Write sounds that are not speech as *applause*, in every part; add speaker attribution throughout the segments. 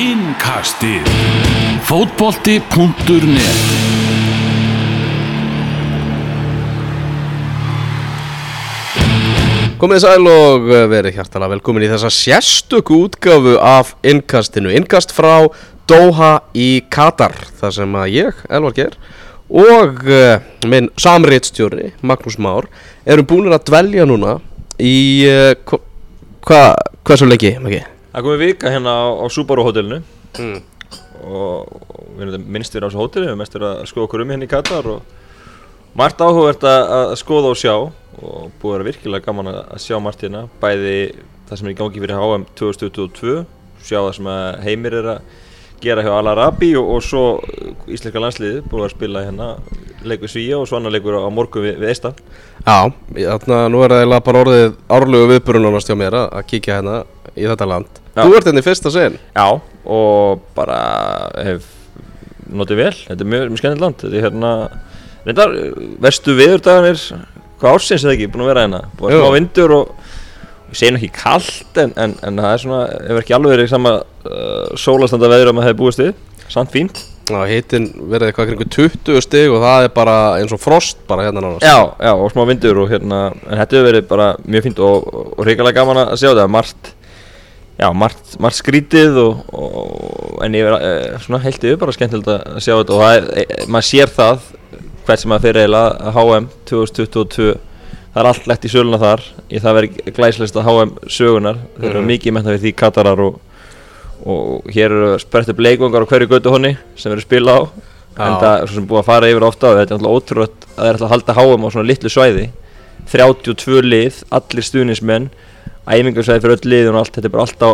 Speaker 1: Innkastið Fótbolti.net
Speaker 2: Komið sæl og eh, verið hjartalega velkomin í þessa sérstöku útgáfu af innkastinu. Innkast frá Doha í Katar, þar sem að ég, Elvar Geir, og uh, minn samréttstjóri, Magnús Már, erum búinir að dvelja núna í, uh, hva, hvað svo lengi, Maggi?
Speaker 3: Það komið vika hérna á, á Subaru hótelinu
Speaker 2: Mm.
Speaker 3: og og við erum minnst við á þessu hóteli, við erum mest verið að skoða okkur um hérna í Katar og margt áhugavert að, að skoða og sjá og búið að vera virkilega gaman að, að sjá margt hérna, bæði það sem er í gangi fyrir HM 2022, sjá það sem að heimir er að gera hjá Al-Arabi og, og svo íslenska landsliði búið að spila hérna leikur Svíja og svo annar leikur á morgun við, við Eistan.
Speaker 2: Já, þarna nú er það eiginlega bara orðið árlegu viðburunarnast hjá mér að, að kíkja hérna í þetta land.
Speaker 3: Já.
Speaker 2: Þú ert hérna í fyrsta sen.
Speaker 3: Já, og bara hef notið vel, þetta er mjög, mjög skemmtilegt land, þetta er hérna, reyndar, vestu viðurdaganir, hvað ársins er það ekki, búin að vera hérna, búin að smá vindur og ég segi nú ekki kallt en, en, en það er svona, hefur ekki alveg verið sama uh, sólastanda veður að maður hefði búist við, samt fínt.
Speaker 2: Já, hittin verið eitthvað kringu 20 stig og það er bara eins og frost bara hérna nánast.
Speaker 3: Já, já, og smá vindur og hérna, en þetta hefur verið bara mjög fínt og, og, og reyngarlega gaman að sjá þetta, margt, já, margt, margt skrítið og, og en ég verið, e, svona heilt yfir bara skemmtilegt að sjá þetta. Og það er, e, maður sér það hvert sem maður fyrir eiginlega að HM 2022 það er allt lett í söluna þar. Í það verið glæsleista HM sögunar þeir eru
Speaker 2: Mhm.
Speaker 3: mikið með það við því Katarar og, og hér eru sprett upp leikvangar á hverju götu honni sem eru spila á.
Speaker 2: Já.
Speaker 3: en það er svo sem búið að fara yfir ofta og þetta er alltaf ótrúlega að það er alltaf að halda HM á svona litlu svæði. 32 lið, allir stuðnismenn æfingarsvæði fyrir öll lið og allt, þetta er bara allt á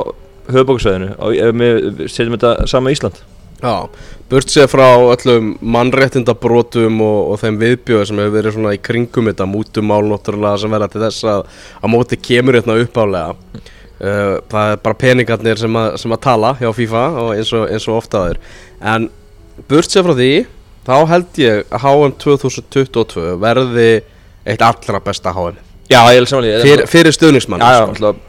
Speaker 3: höfbóksvæðinu og við setjum þetta sama í Ísland.
Speaker 2: Já, burt séð frá öllum mannréttindabrotum og, og þeim viðbjöðu sem hefur verið svona í kringum þetta mútumál náttúrulega sem verða til þess að að móti kemur hérna uppálega uh, það er bara peningarnir sem að, sem að tala hjá FIFA og eins og, eins og ofta aður en burt séð frá því þá held ég að HM 2022 verði eitt allra besta HM
Speaker 3: Já, ég er samanlega
Speaker 2: Fyr, fyrir stuðningsmann
Speaker 3: Já, já, alltaf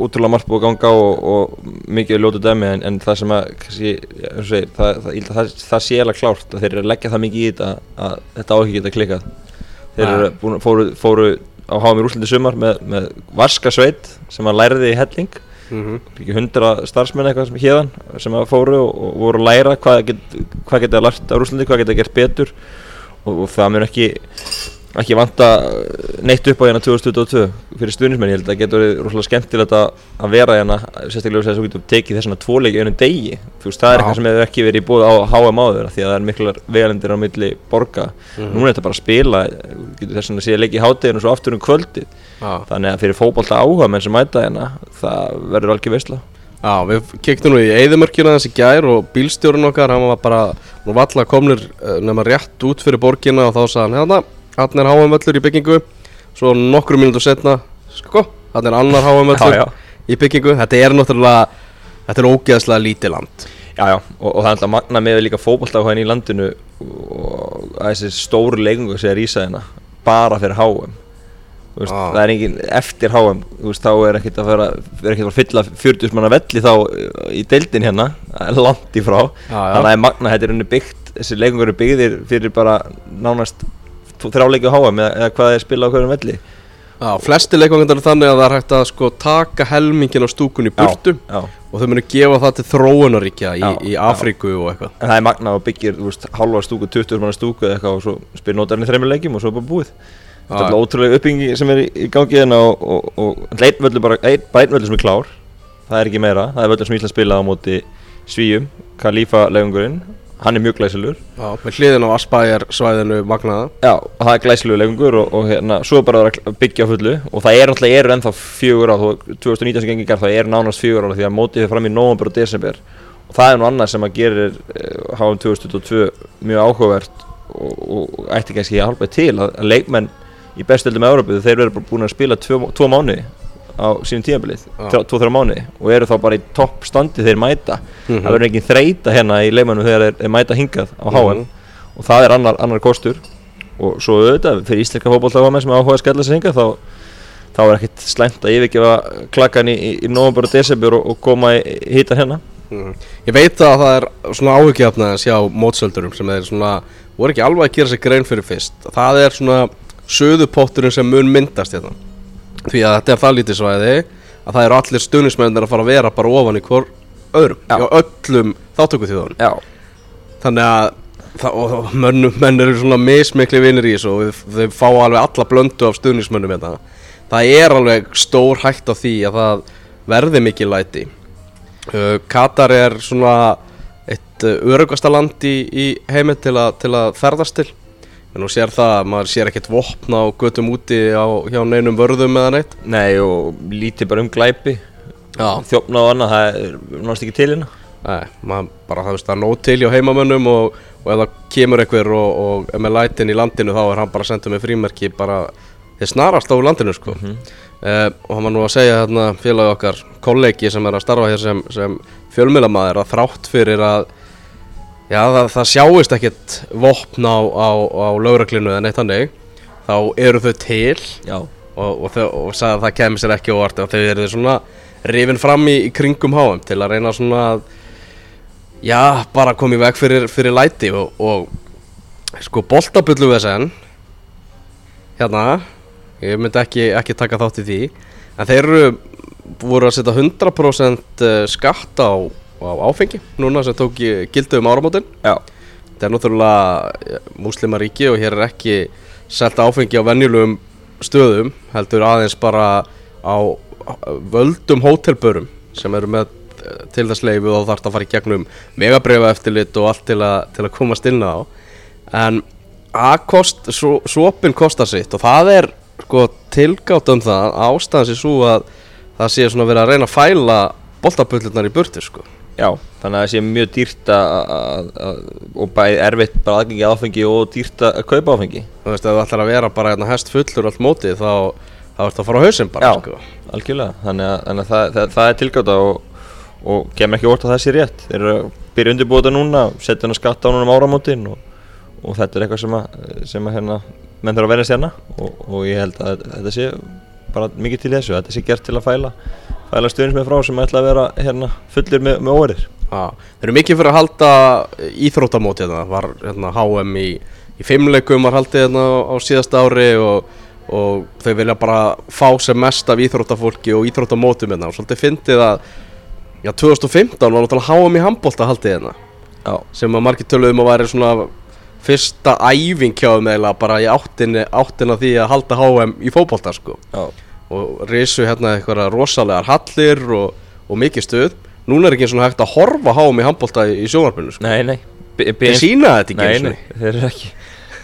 Speaker 3: útrúlega margt búið að ganga og, og mikið ljótu dæmi en, en það sem að kannski, og segir, það, það, það, það, sé alveg klárt að þeir eru að leggja það mikið í þetta að þetta á ekki geta klikkað. Þeir eru búin, fóru, fóru á í Rúslandi sumar með, með Varska sveit sem að læriði í helling.
Speaker 2: Mm
Speaker 3: ekki hundra starfsmenn eitthvað sem hérðan sem að fóru og, og voru að læra hvað, get, hvað geta lært á Rúslandi, hvað geta gert betur. Og, og það mun ekki ekki vanta neitt upp á hérna 2022 fyrir stuðnismenn, ég held að það getur verið rosalega skemmtilegt að að vera hérna sérstaklega þess að þú getur tekið þessana tvoleiki einum degi. Þú veist, það er eitthvað sem hefur ekki verið búið á HM áður því að það er miklar vegalendir á milli borga.
Speaker 2: Mhm.
Speaker 3: núna er þetta bara að spila getur þess að sé að leiki í hátteginu og svo aftur um kvöldið.
Speaker 2: Já.
Speaker 3: þannig að fyrir fótbolta áhuga menn sem mæta hérna það verður algjör veistla
Speaker 2: Já, við kiktum nú í Eidumörkina þessi gær og bílstjórun okkar, hann var bara nú valla komnir uh, nema rétt út fyrir borgina og þá sagði hann, hérna, hann er háum völlur í byggingu. Svo nokkru mínútur setna, sko, hann er annar háum völlur í byggingu, þetta er náttúrulega þetta er ógeðslega lítið land.
Speaker 3: Já, já, og, og það er alltaf magna með líka fótballtáðan í landinu og þessi stóru leikungu sem er ísa hérna bara fyrir Þú veist,
Speaker 2: Ah.
Speaker 3: það er engin eftir HM veist, þá er ekkert að vera er ekkert að fylla 40 manna velli þá í deildin hérna, langt í frá.
Speaker 2: Já.
Speaker 3: þannig að magna, þetta er unni byggt þessi leikungur eru byggðir fyrir bara nánast þráleikju HM eða, eða hvað er spila á hverjum velli
Speaker 2: Já, flesti leikvangandar er þannig að það er hægt að sko taka helmingin á stúkun í burtu
Speaker 3: já, já.
Speaker 2: og þau munu gefa það til þróunaríkja í, í. Afríku og eitthvað
Speaker 3: En það er magna og byggir, þú veist, halva stúku, 20 manna stúku eða eitthvað og svo spyrir notarinn í þreymur leikjum og svo er bara búið. Þetta er alltaf ótrúlega uppbyggingi sem er í, í gangi hérna og, og, og einn völdur bara, völdur sem er klár, það er ekki meira, það er völdur sem Ísland spilaði á móti Svíum, Khalifa leikungurinn, hann er mjög glæsilur.
Speaker 2: Já, með hliðin á Aspæjar svæðinu magnaða.
Speaker 3: Já, það er glæsilegur leikungur og, og hérna, svo er bara að byggja fullu. Og það er náttúrulega eru ennþá fjögur á, þó 2019 sem gengir það er nánast fjögur á því að mótið er fram í nóvember og desember. Og það er nú annað sem að gerir uh, HM 2022 mjög áhugavert og, og, ætti kannski að halpa til að, að leikmenn í bestöldum Európu þeir eru bara búin að spila tvo, tvo mánuði á sínum tímabilið,
Speaker 2: Já.
Speaker 3: tvo þrjá mánuði og eru þá bara í topp standi þeir mæta
Speaker 2: Mhm.
Speaker 3: það verður engin þreita hérna í leikmennum þegar þeir, þeir mæta hingað á HM
Speaker 2: Mhm.
Speaker 3: og það er annar, annar kostur og svo auðvitað fyrir íslenska fótbolltafamenn sem áhuga að skella sig hingað þá, þá er ekkert slæmt að yfirgefa klakkan í, í, í november og desember og, og koma í, hitan hérna
Speaker 2: Mm. Ég veit að það er svona áhugjafna að sjá mótsöldurum sem er svona, voru ekki alveg að gera sér grein fyrir fyrst. Það er svona söðupotturinn sem mun myndast hérna. Því að þetta er það lítið svæði að það eru allir stuðnismennir að fara að vera bara ofan í hvort öðrum,
Speaker 3: Já.
Speaker 2: já öllum þáttöku þjóðunum.
Speaker 3: Já,
Speaker 2: Þannig að það, og, og menn, eru svona mismikli vinnir í þessu og þau fá alveg alla blöndu af stuðnismönnum hérna. Það er alveg stór hægt á því að það verði mikið læti. Uh, Katar er svona eitt uh, örugasta land í, í heimi til, a, til að ferðast til. En nú sér það, maður sér ekkert vopn á götum úti á, hjá neinum vörðum eða neitt.
Speaker 3: nei og lítið bara um glæpi. Þjófna og annað, það er náttúrulega ekki til hérna
Speaker 2: Nei, maður bara það er nóg til hjá heimamönnum og, og ef það kemur einhver og, og er með lætin í landinu þá er hann bara að senda með frímerki bara þið snarast á landinu sko
Speaker 3: Mhm.
Speaker 2: uh, og hann var nú að segja hérna félagi okkar kollegi sem er að starfa hér sem, sem fjölmiðlamæður að þrátt fyrir að já það, það sjáist ekkert vopn á, á, á lögreglinu eða neitt hannig þá eru þau til
Speaker 3: Já,
Speaker 2: og, og, þau, og sagði að það kemur sér ekki óvart og þau eru svona rifin fram í, í kringum háum til að reyna svona að já, bara koma í veg fyrir, fyrir læti og, og sko boltabullu VSN hérna ég myndi ekki, ekki taka þátt í því. En þeir eru voru að setja 100% skatt á, á áfengi. Núna sem tók gildu um áramótin.
Speaker 3: Já,
Speaker 2: Þetta er náttúrulega muslimaríki og hér er ekki selt áfengi á venjulegum stöðum heldur aðeins bara á völdum hótelbörum sem eru með eh, til þess leifu og þarf að fara í gegnum megabreifa eftirlit og allt til að, til að komast inn á. En A-kost, svopin kostar sitt og það er sko tilgátt um það. Ástæðan sér svo að það sé svona verið að reyna að fæla boltaböllurnar í burtu sko
Speaker 3: já Þannig að það sé mjög dýrt að, og bæði erfitt bara aðgengi að áfengi og dýrt að kaupa áfengi
Speaker 2: Þú veist, ef þú ætlar að vera bara hérna hest fullur allt mótið þá, þá ertu að fara á hausinn bara,
Speaker 3: Já.
Speaker 2: sko.
Speaker 3: Algjörlega, þannig að, þannig að það, það, það er tilgáta og, og kemur ekki órt að það sé rétt Þeir eru að byrja undirbúið þetta núna, setja hann að skatta á núna um áramótin og, og þetta er eitthvað sem að, sem að hérna, menn þurfa að verðast hérna og, og ég held að þetta sé bara mikið til þessu, þetta sé gert til að fæla fæla stöðnis með frá sem ætla að vera hérna, fullir með, með óverðir.
Speaker 2: Þeir eru mikið fyrir að halda íþróttamóti hérna, var hérna HM í, í fimmleikum var haldið hérna á síðasta ári og, og þau vilja bara fá sem mest af íþróttafólki og íþróttamótum hérna. Og svolítið fyndið að já, 2015 var náttúrulega HM í handbólta haldið hérna.
Speaker 3: Já,
Speaker 2: sem að margir töluðum að væri svona fyrsta æfing hjá þeim eiginlega bara í áttinni, áttina því að halda HM í fótbolta sko.
Speaker 3: Já,
Speaker 2: og risu hérna eitthvað rosalegar hallir og, og mikið stuð. Núna er ekki eins og hægt að horfa háum í handbólta í, í sjónvarpinu sko.
Speaker 3: nei, nei.
Speaker 2: Þeir sína þetta ekki
Speaker 3: Nei,
Speaker 2: eins og
Speaker 3: nei, þeir eru ekki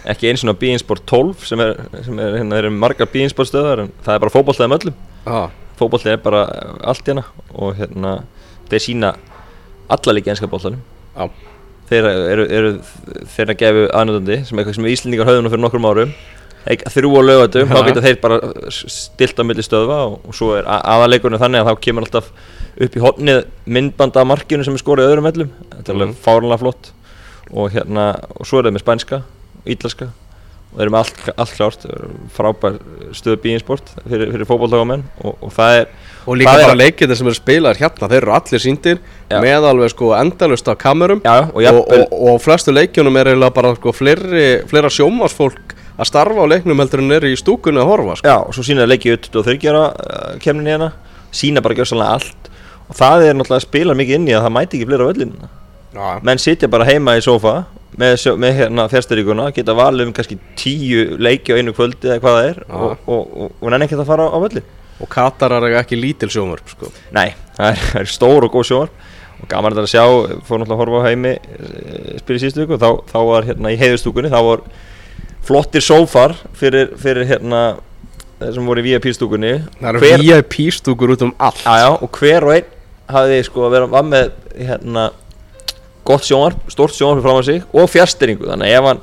Speaker 3: ekki eins og B-Insport 12 sem er, sem er hérna, eru margar B-Insport stöðar en það er bara fótbolltað um öllum
Speaker 2: ah,
Speaker 3: fótbolltað er bara allt hérna og hérna þeir sína alla líka einska bóltanum
Speaker 2: á,
Speaker 3: þeir eru, eru þeir að gefu aðnöðandi sem eitthvað sem Íslendingar höfðu nú fyrir nokkrum árum þrjú á lögatum, þá geta þeir bara stilt á milli stöðva og, og svo er a- aðaleikurinn þannig að þá kemur alltaf upp í hotnið myndbanda af markinu sem er skorið öðrum ellum þetta er alveg
Speaker 2: Mhm.
Speaker 3: fárlega flott. Og hérna, og svo er þeir með spænska ídlaska og þeir eru með allt, allt klárt. Frábær stöðu bíinsport fyrir, fyrir fótbolltagamenn og, og það er
Speaker 2: og líka
Speaker 3: það
Speaker 2: bara leikir sem eru spilaðir hérna þeir eru allir síndir
Speaker 3: Já.
Speaker 2: með alveg sko endalust af kamerum.
Speaker 3: Já, og
Speaker 2: og, og, flestu leikjunum er eiginlega bara sko fleiri, fleira sjómasfólk að starfa á leiknum heldur en er í stúkunni að horfa sko.
Speaker 3: Já, og svo sína þeir leikið 23 ára uh, kemnin hérna sína bara gjörsanlega allt og það er náttúrulega að spila mikið inn í að það mæti ekki fleira á völlinu
Speaker 2: Já.
Speaker 3: menn sitja bara heima í sófa með, með hérna fjärsturíkuna geta valið um kannski tíu leiki á einu kvöldi eða hvað það er
Speaker 2: Já.
Speaker 3: og, og, og, og nenni ekki að fara á, völlin
Speaker 2: og Katarar er ekki lítil sjónvarp sko.
Speaker 3: Nei, það er, það er stór og góð sjóar og gaman þetta að sjá, fór náttúrulega að horfa á heimi eh, í síðustu viku, þá, þá var hérna í heiðustúkunni, þá var flottir sófar fyrir, fyrir hérna sem voru í VIP-stúkunni
Speaker 2: það eru
Speaker 3: Hver-
Speaker 2: VIP stúkur út um allt.
Speaker 3: Já, já, og hver og einn hafði sko að vera var með hérna gott sjónvarp, stórt sjónvarp fram á sig og fjärstyrningu, þannig að ef hann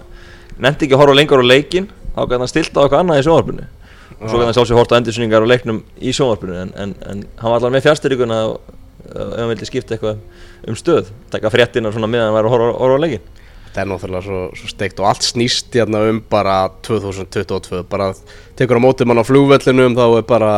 Speaker 3: nefndi ekki að horfa lengur á leikin þá gæti hann stilt á eitthvað annað í sjónvarpinu. Og svo gæti hann sjálfsög horta endursynningar á leiknum í sjónvarpinu en, en, en hann var allavega með fjärstyrninguna og ef hann vildi skipta eitthvað um stöð taka fréttina svona meðan hann var að horfa, horfa á leikin
Speaker 2: þetta er náttúrulega svo, svo steikt og allt snýst hérna um bara 2022 bara tekur á móti mann á flugvellinum þá er bara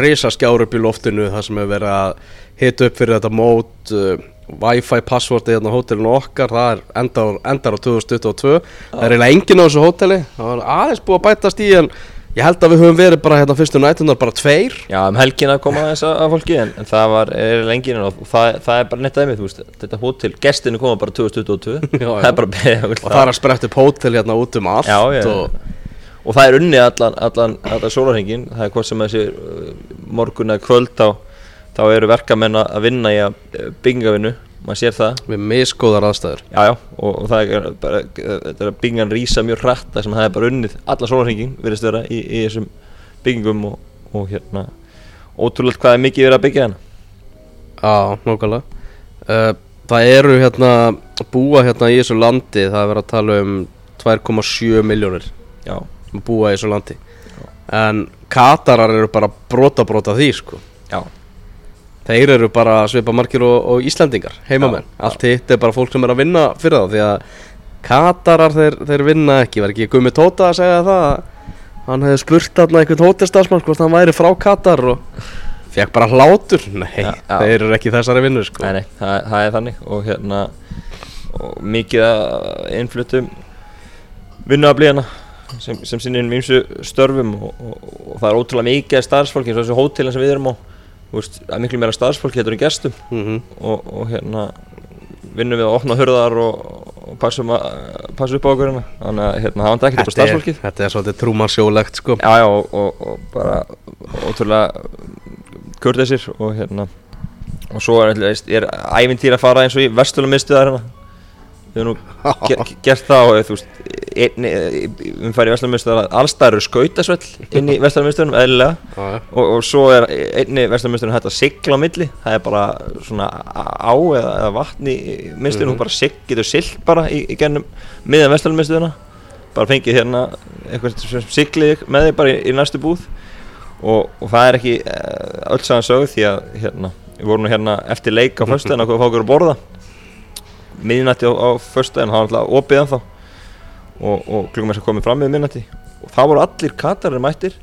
Speaker 2: risa skjár upp í loftinu það sem er verið að hita upp fyrir þetta mót uh, Wi-Fi passvortið hérna á hótelinu okkar það er endar, endar á 2022 það er eiginlega enginn á þessu hóteli það var aðeins búið að bætast í en ég held að við höfum verið bara hérna fyrstu nætunar bara tveir.
Speaker 3: Já, um helgina koma þess að fólki en, en það var er lengin og það, það er bara netta aðeins, þú veist, þetta hótel, gestinu koma bara 2022, *laughs*
Speaker 2: Já, já.
Speaker 3: það er bara beðið
Speaker 2: og það. er að spretta upp hótel hérna út um allt
Speaker 3: Já, já,
Speaker 2: og
Speaker 3: og það er unnið allan, allan, allan sólarhengin, það er hvort sem þessi uh, morgun eða kvöld þá, þá eru verkamenn að að vinna í að uh, byggingavinnu, maður sér það.
Speaker 2: Við miskóðar aðstæður.
Speaker 3: Já, já, og, og það er bara, þetta er að byggingan rýsa mjög hratt þar sem það er bara unnið allan sólarhengin, virðist vera í, í þessum byggingum og, og hérna ótrúlega hvað er mikið verið að byggja hérna.
Speaker 2: Já, nákvæmlega. Uh, Það eru hérna búa hérna í þessu landi það er verið að tala um 2,7 miljónir
Speaker 3: Já,
Speaker 2: búa í þessu landi. En Katarar eru bara brota brota því sko.
Speaker 3: Já,
Speaker 2: þeir eru bara svipa margir og, og Íslandingar heimamenn,
Speaker 3: Já,
Speaker 2: allt hitt er bara fólk sem er að vinna fyrir það því að Katarar þeir, þeir vinna ekki, var ekki Gumi Tóta að segja það hann hefði spurt þarna einhvern hótelstarfsmann hvort hann væri frá Katar og fekk bara hlátur. Nei,
Speaker 3: já.
Speaker 2: þeir eru ekki þessari vinnu sko.
Speaker 3: Nei, nei, það, það er þannig. Og hérna og mikið að innflutum vinnuaflíðana sem, sem sinni inn ímsu störfum og, og, og það er ótrúlega mikið af starfsfólki eins og þessu hótelin sem við erum á veist, er miklu meira starfsfólki þetta eru gestum.
Speaker 2: Mm
Speaker 3: og, og hérna vinnum við að opna hurðar og, og að, passum upp á okkur hérna. Þannig að hérna, það vant ekki upp á
Speaker 2: þetta,
Speaker 3: starfsfólkið.
Speaker 2: þetta er svolítið trúmarsjólegt sko.
Speaker 3: Já já og, og, bara ótrúlega kurteisir og hérna og svo er, er ævintýr að fara eins og í verslunumistuðar hérna. Við hefum nú *laughs* ge gert það og þú veist einni, við færi í verslunumistuðar allstæður eru skautasvell inn í verslunumistuðunum eðlilega.
Speaker 2: Já, já.
Speaker 3: og, og svo er einni verslunumistuðunum hægt að sigla á milli. Það er bara svona á eða, eða vatn í mistuðunum
Speaker 2: Mhm.
Speaker 3: hún bara sig, getur silt bara í, í gennum miðan verslunumistuðuna bara fengið hérna eitthvað sem siglið með þig bara í, í næstu búð. Og, og það er ekki uh, öll sagan sögð því að hérna, við vorum hérna eftir leik á föstudaginn að fá okkur að borða. Miðnætti á, á föstudaginn, það var alltaf opið ennþá og, og klukkum þess að komið fram með miðnætti og það voru allir katarir mættir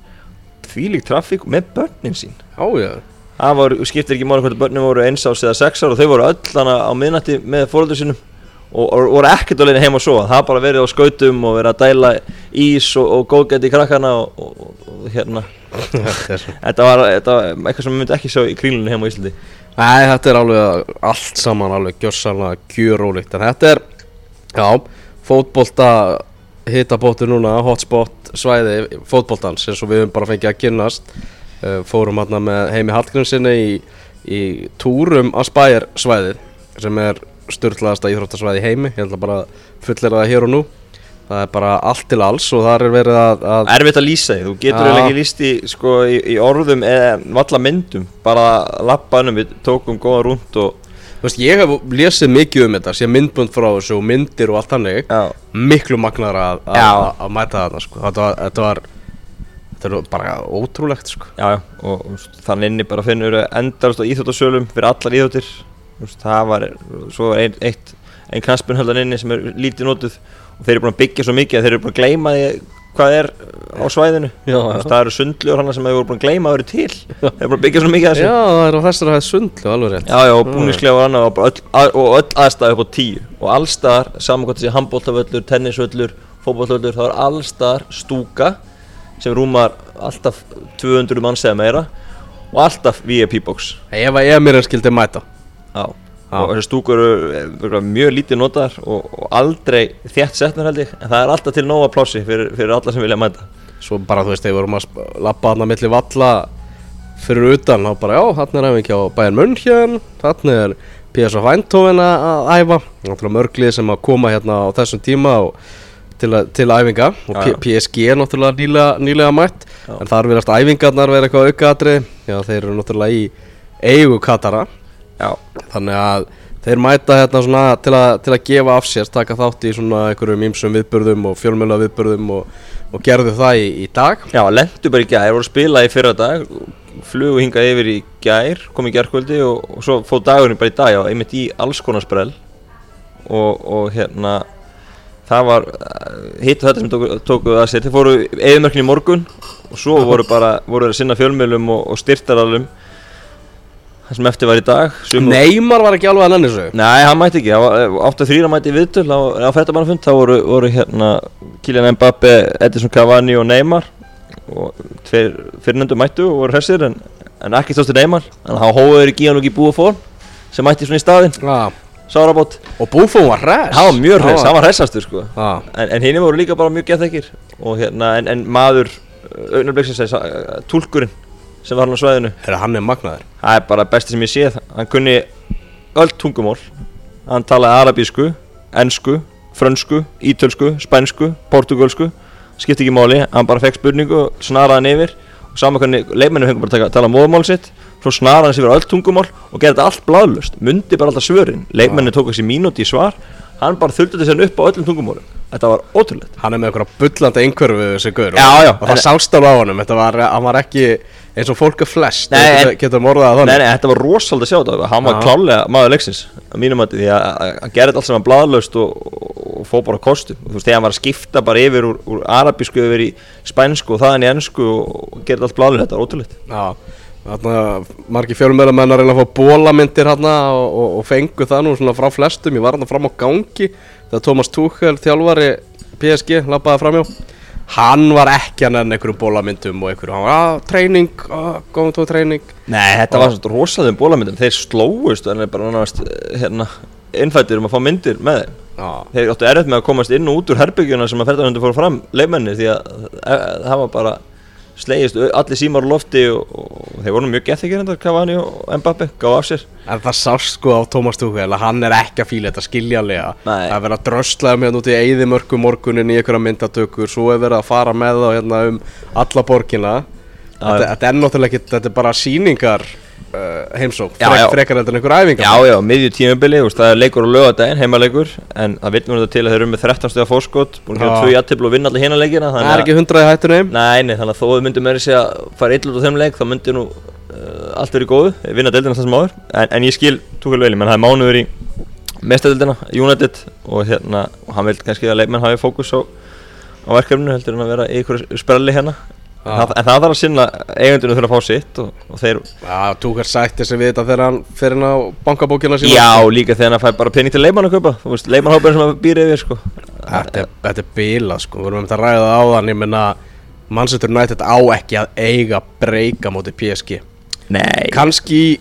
Speaker 3: þvílík trafík með börnin sín.
Speaker 2: Já,
Speaker 3: það voru, skiptir ekki máli hvort börnin voru eins ás eða sex ár og þau voru öll hana á miðnætti með fóröldur sínum og, og voru ekkert að leina heim og sofa. Það bara verið á skautum og verið að dæla ís og, og góðgæti í krakkana og, og, og, og hérna.
Speaker 2: Þetta
Speaker 3: var, þetta var eitthvað sem við myndum ekki sjá í kringlunni heima á Íslandi.
Speaker 2: Nei, þetta er alveg allt saman alveg gjörsanlega gjörólíkt en þetta er, já, fótbolta hitabóttur núna, hotspot svæði fótboltans eins og við höfum bara fengið að kynnast. Uh, fórum hérna með Heimi Hallgrímsinni í, í túrum að spæjar svæðið sem er styrlaðasta íþróttasvæði í heimi. Ég bara að fullera það hér og nú. Það er bara allt til alls og þar er verið að, að
Speaker 3: Erfitt að lýsa því, þú getur eiginlega ekki lýst í, sko, í, í orðum eða valla myndum. Bara lappanum, við tókum góða rúnd og
Speaker 2: veist, ég hef lesið mikið um þetta sé myndbund frá þessu og myndir og allt þannig
Speaker 3: já,
Speaker 2: miklu magnar að, að,
Speaker 3: Já.
Speaker 2: að, mæta þarna sko. þetta, var, þetta var þetta var bara ótrúlegt sko.
Speaker 3: já, já, og þú veist, þannig inni bara finnur endalast á íþjóttasölum fyrir allar íþjóttir Þú veist, það var, svo er ein, eitt ein knaspunhöldan inni sem er lítið notuð og þeir eru búin að byggja svo mikið að þeir eru búin að gleyma því hvað er á svæðinu?
Speaker 2: Já,
Speaker 3: veist, það eru sundljór hana sem voru búin að gleyma að vera til. Þeir eru búin að byggja svo mikið að
Speaker 2: já,
Speaker 3: þessu
Speaker 2: það er á þessari hæð sundlu alveg rétt.
Speaker 3: Já, já, og og annað og, bara öll, að, aðstæði upp á tíu. Og allstaðar, saman hvort þessi handbóltavöllur, tennisvöllur, fótbóltavöllur þá er allstaðar stúka sem rúmar alltaf 200 manns eða meira og alltaf VIP box.
Speaker 2: Ef að ég mér en skildi mæta.
Speaker 3: Já,
Speaker 2: Já.
Speaker 3: og þessi stúkur eru eru mjög lítið notaðar og, og aldrei þétt setnar held ég. En það er alltaf til nóga plássi fyrir, fyrir alla sem vilja mæta.
Speaker 2: Svo bara þú veist, þegar við vorum að sp- labba þarna milli valla fyrir utan þá bara, já, þarna er æfingi á Bayern München þarna er PSV Eindhoven að æfa. Náttúrulega mörglið sem að koma hérna á þessum tíma og til, að, til æfinga. Og
Speaker 3: Já, já.
Speaker 2: PSG er náttúrulega nýlega, nýlega mætt. En þar verðast æfingarnar vera eitthvað aukaðatri já, þeir eru náttúrulega í eigu Katara
Speaker 3: Já,
Speaker 2: þannig að þeir mæta hérna svona til að, til að gefa af sér, taka þátt í svona einhverjum ímsum viðburðum og fjölmjöla viðburðum og, og gerðu það í, í dag.
Speaker 3: Já, lendu bara í gær, voru að spila í fyrra dag flugu hingað yfir í gær, kom í gærkvöldi og, og svo fóð dagurinn bara í dag, já, einmitt í alls konar sprell. Og, og hérna það var hitt og þetta sem tóku, tóku að sér, þeir fóru eðimörkni í morgun og svo *laughs* voru bara, voru að sinna fjölmjölum og, og styrtaralum það sem eftir var í dag
Speaker 2: Neymar var ekki alveg að nenni þessu.
Speaker 3: Nei, hann mætti ekki, 8-3 mætti í viðtöl á, á fættamannafund, þá voru, voru hérna Kylian Mbappe, Edison Cavani og Neymar. Og tveir fyrirnendur mættu og voru hressir en, en ekki stóðstu Neymar, en hann hóður í Gíanlúki búa fór sem mætti svona í staðinn,
Speaker 2: Já,
Speaker 3: Sárabót.
Speaker 2: Og Buffon var hress.
Speaker 3: Var mjög hress, hann var hressastur sko.
Speaker 2: Já,
Speaker 3: en, en hinn voru líka bara mjög geðþekir og hérna, en, en maður augnableiksins, túlkurinn sem var hann á svæðinu.
Speaker 2: Herra, hann er magnaður.
Speaker 3: Það er bara besti sem ég séð Hann kunni öll tungumál. Hann talaði arabísku, ensku, frönsku, ítölsku, spænsku, portugalsku Skipti ekki máli, hann bara fekk spurningu og snaraði hann yfir. Og saman hvernig leikmennum fengur bara að taka- tala móðmál sitt svo snaraði hann sér öll tungumál og gerði þetta allt bladlust, mundi bara alltaf svörin. Leikmennin tók þessi mínúti í svar. Hann bara þuldi þessi hann upp á öllum tungumálum. Þetta var ótrúlegt.
Speaker 2: Hann er með einhverja bullandi einhverfu þessi gaur.
Speaker 3: Já,
Speaker 2: Og það sást alveg á honum. Þetta var, hann var ekki eins og fólk er flest
Speaker 3: Nei,
Speaker 2: getur, morðað það
Speaker 3: Nei,
Speaker 2: þannig.
Speaker 3: nei, þetta var rosalega að sjá þetta Hann var klálega maður leiksins að mínum að því að hann gerði allt sem hann bladlaust og, og fóð bara á kostu og þú veist, þegar hann var að skipta bara yfir úr, úr arabísku yfir í spænsku og þaðan í ennsku og gerði allt bladlaust, þetta var
Speaker 2: þarna margir fjölumöðlamenn að reyna að fá bólamyndir hérna og, og, og fengu það nú svona frá flestum. Ég var hérna fram á gangi þegar Thomas Tuchel, þjálfari PSG, labbaði framjá Hann var ekki að nefna einhverjum bólamyndum og einhverjum, hann var að treyning, góðum tóð treyning
Speaker 3: Nei, þetta var svona rosalegum bólamyndum. Þeir slóust en er bara náðast hérna, innfættir um að fá myndir með þeim.
Speaker 2: Já,
Speaker 3: þeir áttu erfitt með að komast inn og út úr herbyggjuna sem að ferðarhundu fóru fram leikmennir því að e, það var bara slegist allir símar á lofti og, og þeir voru mjög gethikir hendar Cavani og Mbappe gáð af sér.
Speaker 2: En það sást sko á Thomas Tuchel að hann er ekki að fíla þetta skiljanlega?
Speaker 3: Nei.
Speaker 2: Það er verið að dröslaða með hann út í eyðimörku morgunin í einhverja myndatökur Svo er verið að fara með þá hérna um alla borgina. Þetta, þetta er náttúrulega ekki, þetta er bara sýningar. uh, heimsók
Speaker 3: Já,
Speaker 2: Frek. Frekar heldur en einhver æfingar.
Speaker 3: Já, já, miðju tímabili, það er leikur á lögadaginn, heimaleikur En það vil mér þetta til að þeir eru með 13 steg fórskot Búin að gera tvö jættiblu og vinna allir hina leikina
Speaker 2: Það er ekki hundraði hættur neym
Speaker 3: Nei, nei, þannig að þó við myndum meira segja að fara út á þeim leik Þá myndi nú uh, allt verið góðu, vinna deildina þessum áður. En, en ég skil Túkul Veli, menn það er mánuður í mestadeildina, United Og hérna, og hann vil kannski að leikmenn hafi fókus á, á verkefninu Heldur en að vera í ykkur sprelli hérna það, en það þarf að sinna eigundinu þurfa að fá sitt og, og þeir
Speaker 2: Já, Tuchel sætti sig við þetta þegar hann fer inn á bankabókina sína.
Speaker 3: Já, líka þegar hann fær bara pening til leikmann að veist, leikmannhópin sem hann býr yfir sko.
Speaker 2: Þetta er, þetta er bilað sko, við erum um þetta að ræða það áðan Ég menna, Manchester United á ekki að eiga breyka móti PSG
Speaker 3: Nei.
Speaker 2: Kannski í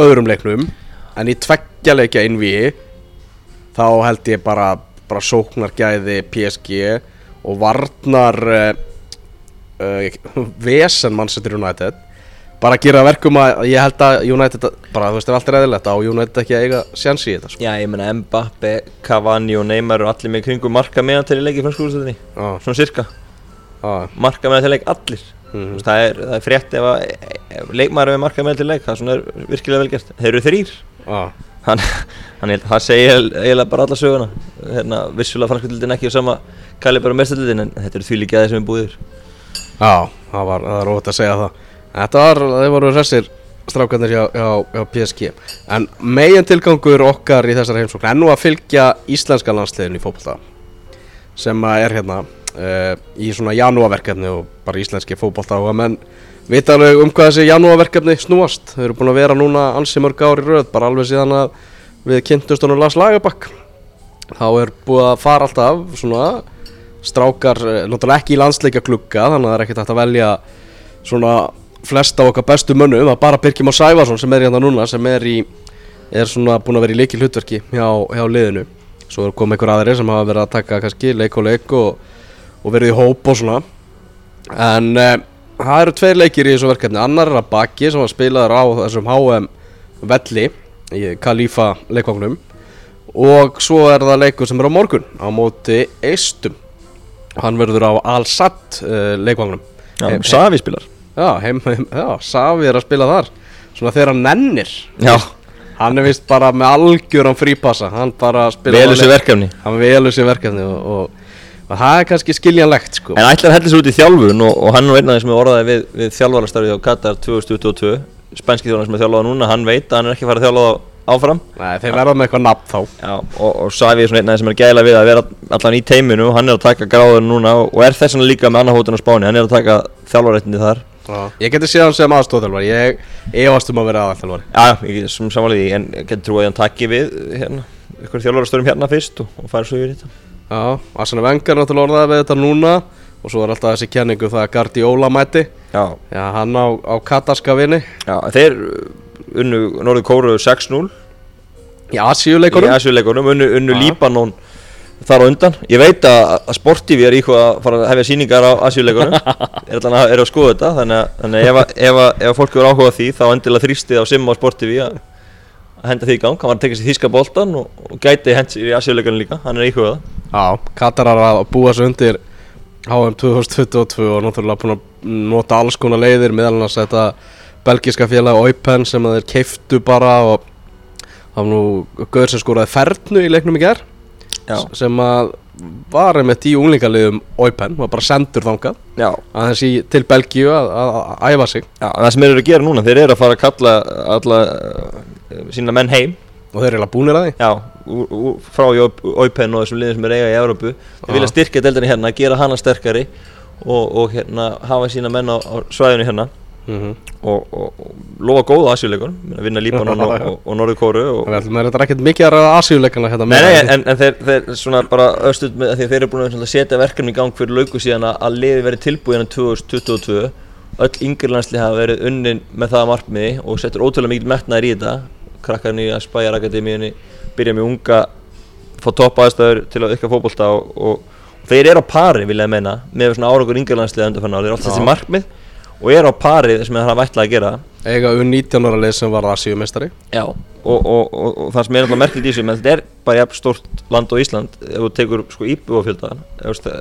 Speaker 2: öðrum leiknum en í tveggja leikja innvíi þá held ég bara, bara sóknargæði PSG og varnar uh, *laughs* vesen Manchester United. Bara að gera verkum að ég held að United bara þú veist allt er eðlilegt á United ekki að eiga sjans í þetta sko.
Speaker 3: Já, ég meina Mbappe, Cavani og Neymar og allir með kringum marka meðan til í leiki frá skúrstöðinni
Speaker 2: Já,
Speaker 3: Svona cirka,
Speaker 2: já,
Speaker 3: marka meðan til leik allir.
Speaker 2: Mhm.
Speaker 3: Þú veist, það, er, það er frétt ef, að, er með marka meðan til leik Það er svona er virkilega vel gert. Þeir eru þrýr
Speaker 2: já,
Speaker 3: Hann, hann held, það segir eiginlega bara alla söguna. Hérna, Vissulega franskvöldin ekki á sama kalibur og mestaldildin En þetta eru því líka þeir sem er búðir
Speaker 2: já það var, það var ótt að segja það. Þetta var, þeir voru hressir strákarnir hjá, hjá, hjá PSG En megin tilgangur okkar í þessari heimsókn er nú að fylgja íslenska landsliðin í fótbolta sem er hérna uh, í svona janúarverkefni og bara íslenski fótbolta og að menn vita alveg um hvað þessi janúarverkefni snúast. Þau eru búin að vera núna ansi mörg ár í röð bara alveg síðan að við kynntumst honum Lars Lagerbakk þá er búið að fara alltaf svona strákar, eh, náttúrulega ekki í landsleikja klukka þannig að það er ekkert hægt að velja svona flesta okkar bestu mönnum er bara Birkjum og Sævarsson sem er hérna núna sem er í, er svona búin að vera í leikil hlutverki hjá, hjá liðinu. Svo er komið einhver aðri sem hafa verið að taka kannski leik og leik og, og verið í hóp og svona. En uh, það eru tveir leikir í þessu verkefni. Annar er að baki sem var spilaður á þessum HM velli í Khalifa leikvangnum. Og svo er það leikur sem er á morgun á móti Eistum hann verður á Al-Sad uh,
Speaker 3: Já,
Speaker 2: Heim-
Speaker 3: Savi spilar.
Speaker 2: Já, heim, heim, já, Savi er að spila þar. Svona þegar hann nennir.
Speaker 3: Já,
Speaker 2: Hann er vist bara með algjöran frípassa. Hann bara spila
Speaker 3: velur sér verkefni.
Speaker 2: Hann velur sér verkefni og, og, og það er kannski skiljanlegt sko.
Speaker 3: En ætlar heldur sér út í þjálfun og, og hann er einn af þeim sem er orðaði við, við þjálfarastarfið á Katar 2022 Spænski þjálfarnar sem er þjálfað núna, hann veit að hann er ekki að fara að þjálfa þá áfram.
Speaker 2: Nei, þeir verða með eitthvað nafn þá.
Speaker 3: Já, og, og Savi er svona einn þeim sem er gæla við að vera allan í teiminu og hann er að taka gráður núna og, og er þess vegna líka með annað hótun á Spáni, hann er að taka þjálfarættindi þar.
Speaker 2: Já. Ég geti séð hann sem aðstóðþjálfari Ég efast um að vera aðalþjálfari.
Speaker 3: Já, ég er sem samanlega því, en geti trúið að hann takki við hérna, ykkur þjálfarastörum hérna fyrst og, og færi svo yfir þetta.
Speaker 2: Já, Arsene Wenger náttúrulega orðaði við þetta núna Og svo er alltaf þessi kenningu það að Guardiola mæti.
Speaker 3: Já,
Speaker 2: Já, hann á, á katarska vini
Speaker 3: já, þeir unnu Norður Kóru 6-0
Speaker 2: Í
Speaker 3: í
Speaker 2: Asíuleikunum
Speaker 3: Asjuleikunum, unnu, unnu. Líbanon þar á undan. Ég veit að, að Sportivi er íkvað að fara að hefja síningar á Asjuleikunum, *laughs* er alltaf að, að skoða þetta, þannig að, þannig að ef, að- ef, að- ef að fólk eru áhugað því þá endilega þrýstið á Simma á Sportivi að, að henda því í gang. Hann var að tekja sér þíska boltan og, og gæti hent sér í Asjuleikunum líka, hann er íkvað.
Speaker 2: Já, Katarar að búa sig undir HM 2022 og náttúrulega búin að nota alls konar leiðir meðal annars þetta belgiska félag Eupen sem þeir keiftu bara og það var nú Gauður sem skoraði fernu í leiknum í ger
Speaker 3: Já,
Speaker 2: sem að var einmitt í unglingaliðum Eupen, var bara sendur þangað. Aðeins til Belgíu að, að, að æfa sig.
Speaker 3: Já, það sem þeir eru að gera núna, þeir eru að fara að kalla alla uh, sína menn heim.
Speaker 2: Og þeir eru eiginlega búnir að því.
Speaker 3: Já, úr, úr, frá Óipen og þessum liðum sem er eiga í Európu Þeir vilja styrkja deildinni hérna, gera hana sterkari og, og hérna hafa sína menn á, á svæðinu hérna
Speaker 2: mm
Speaker 3: og, og, og lofa góða asjuleikun vinna Líbanon og, *laughs* og, og Norður Kóru
Speaker 2: ætlum að þetta er ekkert mikið að ræða Asíuleikana hérna
Speaker 3: Nei, nei, en, en þeir, þeir svona bara östuð með því að þeir eru búin að setja verkefni í gang fyrir lauku síðan að, að liði verið tilbúin 2022 öll yngri landsli hafa verið unnin með það að markmiði og settur ótrúlega mikið metnaðir í þetta. Krakkarnir í Aspire Akademíunni byrja með unga fá topp aðstæður til að ykka fótbolta og, þeir eru á pari vilja ég meina með svona árangur yngri landsliða undanfann og eru á pari sem hafa ætlað að gera.
Speaker 2: Eiga um 19 ára lið sem var Asíumestari
Speaker 3: Já, og, og, og, og það sem er alltaf merkilegt í þessu, menn þetta er bara stórt land og Ísland ef þú tekur sko íbúafjölda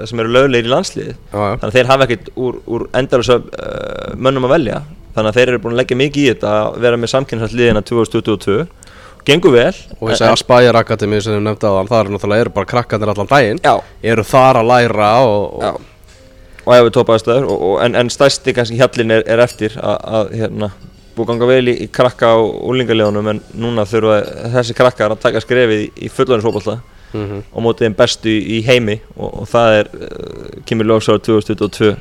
Speaker 3: sem eru löglegir í landsliðið.
Speaker 2: Já, já.
Speaker 3: Þannig að þeir hafa ekkert úr, úr endalösa uh, mönnum að velja. Þannig að þeir eru búin að leggja mikið í þetta að vera með samkynnsvægt liðina 2022 gengur vel
Speaker 2: Og þessi Aspire Akademi sem við nefndi á það eru náttúrulega eru bara krakkandir allan daginn.
Speaker 3: Já,
Speaker 2: Eru þar að læra og, og
Speaker 3: og ef við og, og, en, en stærsti kannski hjallin er, er eftir að, að hérna, búið að ganga vel í, í krakka og úlingalegunum en núna þurfa þessi krakkar að taka skrefið í, í fullarinsfótbolta
Speaker 2: mm
Speaker 3: á móti þeim bestu í, í heimi og, og það er uh, kemur ljóksáður 2022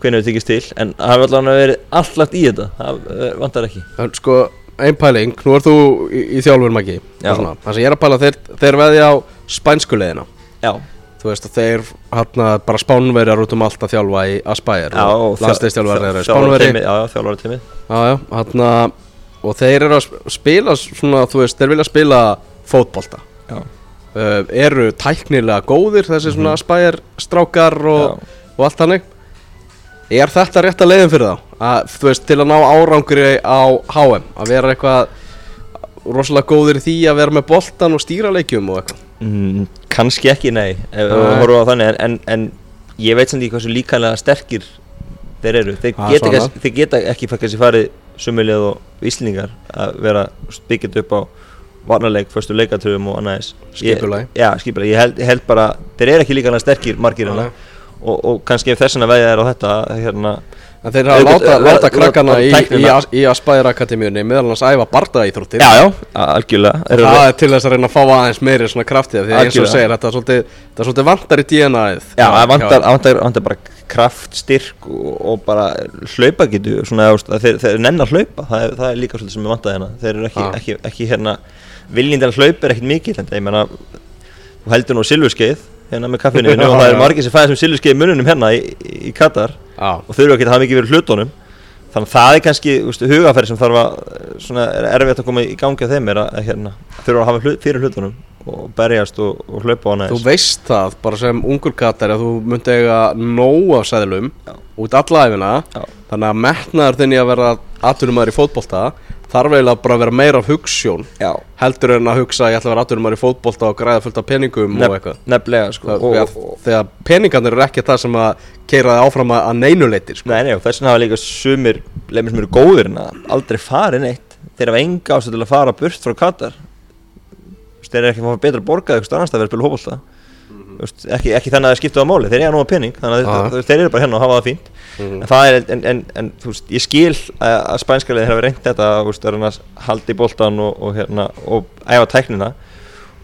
Speaker 3: hvernig við þykist til en það hefur allavega verið allt í þetta það uh, vantar ekki.
Speaker 2: En sko, ein pæling, nú er þú í, í þjálfur
Speaker 3: Já.
Speaker 2: Það sem ég er að pæla, þeir, þeir veði á spænsku leiðina
Speaker 3: já,
Speaker 2: Þú veist að þeir hérna bara spánverjar út um allt að þjálfa í Aspire
Speaker 3: já og
Speaker 2: Landsliðstjálfari eru.
Speaker 3: já, þjálfari tími.
Speaker 2: Já, já, hérna Og þeir eru að sp- spila svona, þú veist, þeir vilja spila fótbolta.
Speaker 3: Já,
Speaker 2: uh, Eru tæknilega góðir þessi svona Aspire strákar og, og allt þannig. Er þetta rétt að leiðin fyrir þá? Að, þú veist, til að ná árangri á HM Að vera eitthvað rosalega góðir í því að vera með boltan og stýra leikjum og eitthvað
Speaker 3: mm, kannski ekki nei ef við horfum á þannig en, en, en ég veit samt ekki hversu líkanlega sterkir þeir eru, þeir
Speaker 2: Ah,
Speaker 3: geta, ekki, þeir geta ekki kannski farið sumilið og íslendingar að vera byggjast upp á varnarleik, fyrstu leikatöfum og annað þess
Speaker 2: Skipulagi.
Speaker 3: Ég- Já, skipulagi, ég held, held bara þeir eru ekki líkanlega sterkir margir hérna. Og, og kannski ef þess vegna veðja er á þetta hérna,
Speaker 2: En þeir hafa láta, láta krakkana í, í, í Aspire Akademíunni meðal hans æfa bardaíþróttir.
Speaker 3: Já, já, algjörlega.
Speaker 2: Það er til þess að reyna að fá aðeins meiri svona kraftið Því eins og segir, þetta er svolítið, er svolítið vantar í DNA-ið
Speaker 3: Já, það vantar, vantar, vantar bara kraft, styrk og, og bara hlaupa getu svona, þeir, þeir nennar hlaupa. Það er, það er líka svolítið sem er vantað hérna. Þeir eru ekki, ekki, ekki hérna viljindar hlaup er ekkert mikið en ég meina þú heldur nú silfurskeið hérna með kaffinu *laughs* og það eru margir sem fæða sem silfurskeið í mununum hérna í, í Katar
Speaker 2: Já,
Speaker 3: og þurfa ekki að hafa mikið verið hlutunum þannig að það er kannski ústu, hugafæri sem þarf að svona, er erfitt að koma í gangi á þeim er að, hérna, þurfa að hafa hlut, fyrir hlutunum og berjast og, og hlaupa á hana
Speaker 2: þú veist það bara sem ungur katar að þú myndi eiga nóg af sæðlum
Speaker 3: Já.
Speaker 2: út alla æfina
Speaker 3: Já.
Speaker 2: Þannig að metnaður þinn í að vera atvinnumæður í fótbolta þarf eiginlega bara að vera meira af hugssjón
Speaker 3: Já,
Speaker 2: heldur en að hugsa ég ætla að vera atvinnumæður í fótbolta og græða fullt af peningum og eitthvað.
Speaker 3: nefnilega sko,
Speaker 2: Það-
Speaker 3: og,
Speaker 2: þegar-
Speaker 3: og,
Speaker 2: þegar peningarnir eru ekki það sem að keira þig áfram að að neinu leitir sko.
Speaker 3: Nei, nei, og þess vegna hafa líka sumir leimir sem eru góðir en að aldrei farið neitt. Þeir hafa enga ástæð til að fara burt frá Katar. Þú veist, þeir eru ekki að fá betra borgað eitthvað annars að vera að spila hófólta ekki, ekki þannig að það skipta á máli. Þeir eru nú að pening þannig að
Speaker 2: Ah.
Speaker 3: þeir, þeir eru bara hérna og hafa það fínt.
Speaker 2: Mhm.
Speaker 3: en það er, en, en, en þú veist, ég skil að, að spænska liðin hafa reynt þetta þú veist, að reyna að halda í boltan og, og hérna, og æfa tæknina.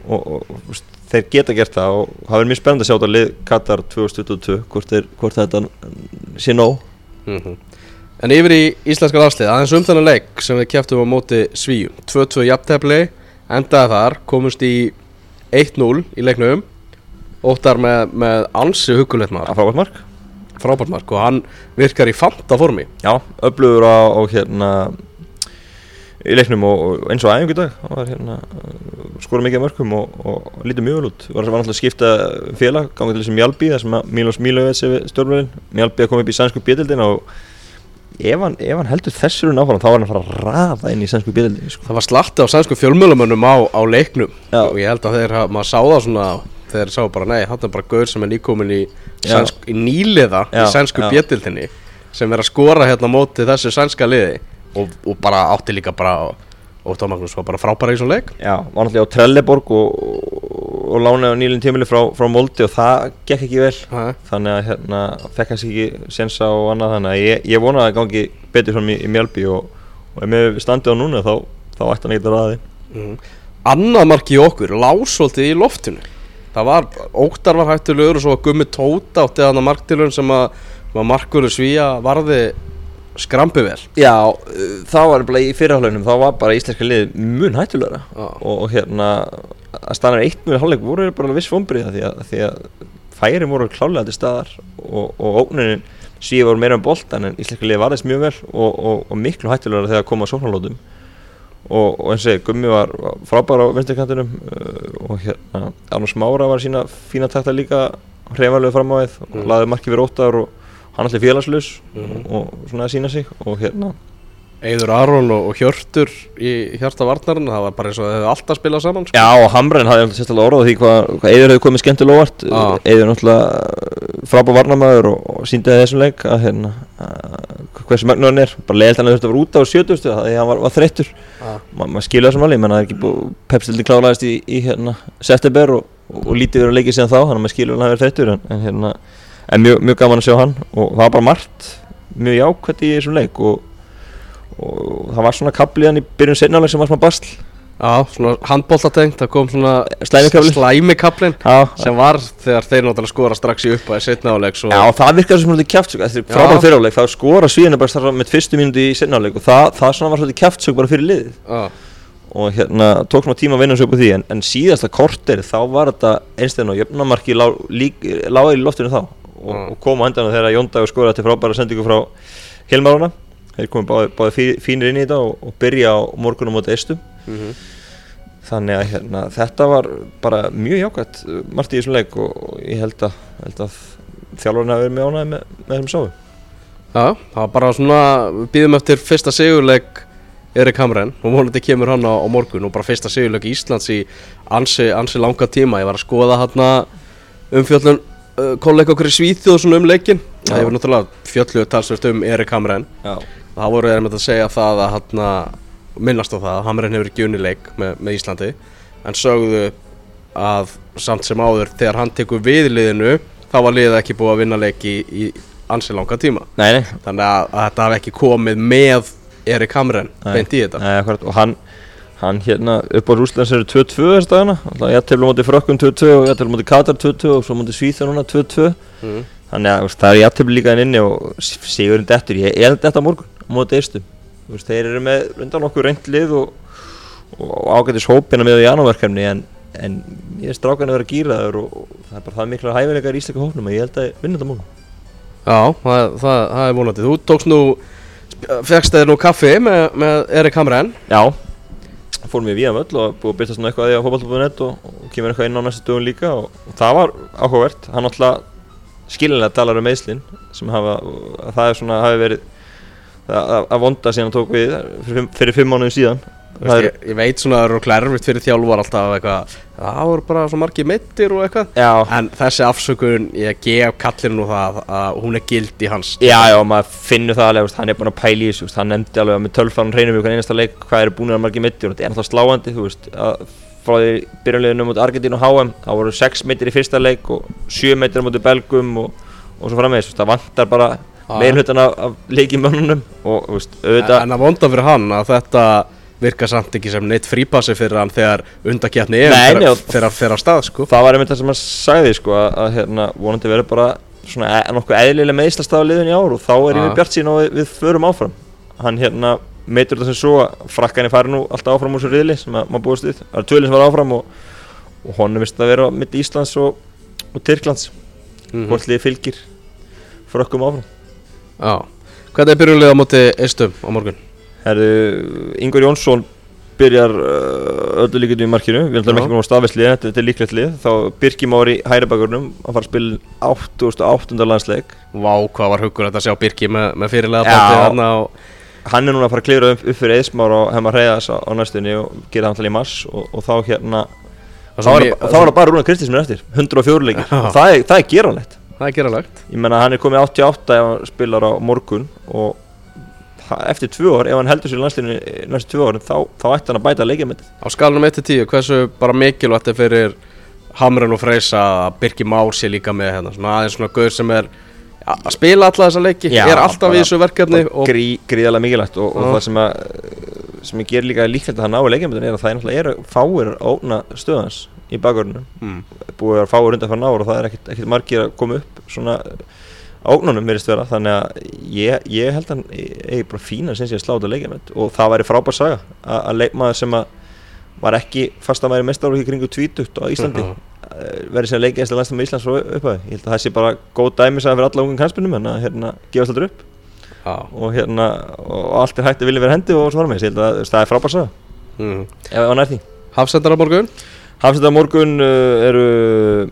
Speaker 3: Og, og veist, þeir geta gert það og það verður mjög spennandi að sjá þetta lið Katar 2022 hvort, þeir, hvort þetta sé nóg.
Speaker 2: Mhm. En yfir í íslenska landslið, aðeins um þennan leik sem við kæftum á móti Svíum. 2-2 jafntefli, endaði þar, komust í 1-0 í leiknum Óttar með, með ansi hugulegt
Speaker 3: að
Speaker 2: maður,
Speaker 3: frábært mark.
Speaker 2: Frábært mark og hann virkar í fanta formi.
Speaker 3: Já, öflugur á, á hérna í leiknum og, og eins og æfingu dag. Hann var hérna skora mikið af mörkum og, og, og lítið mjög vel út. Var, náttúrulega að skipta félag gangið til þessum Mjálbí þar sem að Milos Milovic er stjórnverðin Mjálbí að koma upp í sænsku bjöldildin og ef hann, ef hann heldur þessur náfram þá var hann að fara að rafa inn í sænsku bjöldildin sko.
Speaker 2: Það var slatti á sænsku fjölmjölumönnum á, á leiknum.
Speaker 3: Já.
Speaker 2: og ég held að þeir, hafa- maður sá það svona þeir sá bara, nei, hann er bara gaur sem er nýkomin í, sænsk, í nýliða
Speaker 3: Já,
Speaker 2: í sænsku
Speaker 3: já.
Speaker 2: bjöldildinni sem er að skora hérna móti þessu sænska liði og, og bara átti líka bara Óttar Magnús var bara frábæra í svona leik
Speaker 3: Já, var náttúrulega á Trelleborg og, og lánaði á nýlinn tímili frá, frá Moldi og það gekk ekki vel
Speaker 2: Ha?
Speaker 3: þannig að hérna fekk hans ekki sensa og annað þannig að ég, ég vonaði að gangi betur fram í, í Mjálbí og, og ef við standið á núna þá, þá ætti hann eitthvað aði
Speaker 2: Mm. Annað marki okkur, lásóltið í loftinu Það var, Óttar var hættulegur og svo var Gummi Tóta átti þannig marktilun sem að markurur svíja varði skrampi vel.
Speaker 3: Já, þá var bara í fyrirhálaunum þá var bara íslenska lið mun hættulegra.
Speaker 2: Já.
Speaker 3: og, hérna að stannar eitt mjög hálfleik voru bara viss fombriða því að, því að færin voru klálega til staðar og, og ógnunin síðan voru meira um boltan en íslenska lið varðist mjög vel og, og, og miklu hættulegra þegar koma að sóknarlótum og, og eins og segi, Gummi var frábær á venstrikantinum uh, og hérna Arnús Mára var sína fína takta líka hreifanlega fram á við og
Speaker 2: Mm.
Speaker 3: laði marki fyrir óttar og hann allir félagslaus
Speaker 2: Mhm.
Speaker 3: og svona að sína sig og hérna
Speaker 2: Eiður Aron og, og Hjörtur í hjarta varnarinn það var bara eins og þau hefðu alltaf spilað saman sko.
Speaker 3: Já og Hamren hafði alltaf sérstaklega orðað því hvað, hvað Eður hefði komið skemmtilega óvart
Speaker 2: Já.
Speaker 3: Eður náttúrulega frábár varnamæður og, og síndi að þessum leik að hérna að, hversu magnu hann er bara leiðilt hann að þurfti að vera út á 70 því hann var, var þreyttur
Speaker 2: Já.
Speaker 3: Ma, maður skilur þessum alveg, menn það er ekki búið pepsildin klálaðist í, í hérna september og, og, og lítið verið að leikið síðan þá þannig að maður skilur hann að vera þreyttur en, en hérna en mjög, mjög gaman að sjá hann og það var bara margt mjög jákvætt í þessum leik og, og það var svona kapliðan í byrjun sennáleik sem var svona basl
Speaker 2: Já, svona handbóltatengt, það kom svona
Speaker 3: Slæmikaflinn.
Speaker 2: slæmikablin
Speaker 3: Já,
Speaker 2: sem var þegar þeir náttúrulega skora strax í upp að setna áleik svo
Speaker 3: Já, það virkar Eftir
Speaker 2: Já.
Speaker 3: frábæra fyriráleik, þá skora svíðinu bara starfa með fyrstu mínúti í sennáleik og það, það svona var svolítið kjaftsök bara fyrir liðið
Speaker 2: Já.
Speaker 3: og hérna tók svona tíma að vinna sig upp á því en, en síðasta korter þá var þetta og jöfnamarki láði í loftinu þá og, og kom á endan þegar Jón Dagur skoraði til frábæra sendingu frá Hilmarona þeir komið báði, báði fí- fínir inn í þetta og, og byrja á morgunum á eistum.
Speaker 2: Mhm.
Speaker 3: þannig að hérna, þetta var bara mjög jákvæmt uh, margt í þessum leik og, og ég held að, að þjálfarinn hafi verið með ánæði með, með þessum sáum
Speaker 2: Já, það var bara svona, við býðum eftir fyrsta sigurleik Erik Hamren og vonandi kemur hann á, á morgun og bara fyrsta sigurleik Íslands í ansi, ansi langa tíma. Ég var að skoða hann umfjöllun uh, kollega okkur í Svíþjóð um leikin
Speaker 3: Já.
Speaker 2: það hefur náttúrulega fjölluð talsvert um Erik Hamren
Speaker 3: Já,
Speaker 2: það voru þeir með að segja það að hann minnast á það að Hamren hefur ekki unni leik með, með Íslandi. En sögðu að samt sem áður þegar hann tekur við liðinu þá var liðið ekki búið að vinna leik í, í ansi langa tíma.
Speaker 3: Nei, nei,
Speaker 2: þannig að, að þetta hafi ekki komið með Erik Hamren
Speaker 3: Nei.
Speaker 2: beint í þetta.
Speaker 3: Nei og hann hann hérna upp á Rúslands eru 2-2 þess dagana. Ég tefla móti frökkum 2-2 og ég tefla móti Katar 2-2 og svo móti Svíþjóð núna 2-2
Speaker 2: mm.
Speaker 3: þannig að það er ég tefla líka inn inni og sigurinn dettur, ég er þetta morgun á móti eistum, þeir eru með undan okkur reynd lið og, og ágætis hópina með í janúverkefni en, en ég er strákan að vera gýraður og, og það er bara það mikla hæfileikar í íslika hópnum að ég held að ég vinna þetta morgun
Speaker 2: Já, það, það, það er vonandi. Þú tókst nú, fegst þeir nú kaffi með, með Erik Hamren
Speaker 3: Já, fórum við víðan völl og búið að byrta svona eitthvað að því á fótballtúr.net og, og kemur eitthvað inn á næstu dögum líka og, og það var áhugavert, hann alltaf skilinlega talar um meðslinn sem hafa, að það er svona, hafi verið að, vonda síðan tók við fyrir, fimm- mánuðin síðan. Er,
Speaker 2: ég, ég veit svona að það eru klærfitt fyrir þjálfar alltaf eitthvað Það voru bara svo margir meittir og eitthvað.
Speaker 3: Já,
Speaker 2: En þessi afsökun, ég gef kallinu nú það að hún er gild í hans.
Speaker 3: Já, já, maður finnur það alveg, hann er búin að pæla í þessu, hann nefndi alveg að með tölfann reynum við einasta leik hvað eru búin að margir mittir og þetta er náttúrulega sláandi, þú veist, að frá því byrjanleginu mot Argentínu og HM, það voru 6 mittir í fyrsta leik og 7 mittir mot Belgum og, og svo framvegis, það vantar bara
Speaker 2: Já.
Speaker 3: meirhlutan af, af leikimönnunum og, veist, auðvitað,
Speaker 2: en að vonda fyrir hann að þetta virka samt ekki sem neitt frípassi fyrir hann þegar undakjarni er
Speaker 3: nei,
Speaker 2: fyrir,
Speaker 3: og-
Speaker 2: fyrir, fyrir að stað sko.
Speaker 3: það var einmitt það sem hann sagði, sko, að, að hérna, vonandi verður bara svona e nokkuð eðlilega meðslastafa liðin í ár og þá er ég með bjart sín og við, við förum áfram. Hann hérna meitur þetta sem svo að frakkan er farin nú alltaf áfram úr þessu riðli sem að maður búist við. Það er tvölinn sem var áfram og, og honum vist að vera mitt Íslands og, og Tyrklands.
Speaker 2: Mhm.
Speaker 3: hvort liði fylgir frökkum áfram
Speaker 2: Já, hvernig er byrjunlega á móti eistum á morgun?
Speaker 3: Herðu, Ingvar Jónsson byrjar uh, öllu líkjum í markinu. Við ætlum ekki að koma á staðveslið, þetta, þetta er líklegt lið. Þá Birki Mári hæri bakurnum að fara að spila 88. landsleik.
Speaker 2: Vá, hvað var huggur að sjá Birki með, með fyrirlega bandi þarna og
Speaker 3: hann er núna að fara að klifra upp, upp fyrir eðsmár og hefma reyðas á, á næstunni og gera það alltaf í mars og, og þá hérna
Speaker 2: og
Speaker 3: þá er, þá er það bara Rúna Kristins mér eftir 104 leikir. Það er, það er geranlegt
Speaker 2: það er geralegt.
Speaker 3: Ég menna hann er komið 88 ef hann spilar á morgun og eftir tvö ár, ef hann heldur sér í landslinu næstu tvö árin, þá, þá ætti hann að bæta leikjamöndið
Speaker 2: Á skalunum 1-10, hversu bara mikilvægt er fyrir Hamrun og Freysa að Birki Már sé líka með hérna? Svona aðeins svona gaur sem er að spila alla þessa leiki,
Speaker 3: Já,
Speaker 2: er alltaf
Speaker 3: bara-
Speaker 2: í þessu verkefni og
Speaker 3: grí, gríðarlega mikilvægt og, og það sem að sem ég ger líka líklegt að hann ná í leikjamöndin er að það er náttúrulega fáir að óna stöðans í bakgrunum
Speaker 2: mm,
Speaker 3: búið að vera fáir undan fyrir náður og það er ekkert, margir að koma upp svona ógnunum verist vera. Þannig að ég, ég held að hann eigi bara fína sem sé að sláta leikjamönd og það væri frábær saga að, að leikmaður sem að var ekki fast að væri mestar í kringu tvítugt á Íslandi
Speaker 2: Já.
Speaker 3: eh, verið sem leikjast að landslið með Íslands upphæði ég held að það sé bara góð dæmis að fyrir alla ungum kannspinnum en að hérna gefast alltaf upp.
Speaker 2: Já,
Speaker 3: og hérna og allt er hægt að vilja vera hendi og svo var með ég held að það er frábær saga.
Speaker 2: Mm.
Speaker 3: ef hann er því.
Speaker 2: Hafsendar á morgun
Speaker 3: Hafsenda morgun uh, eru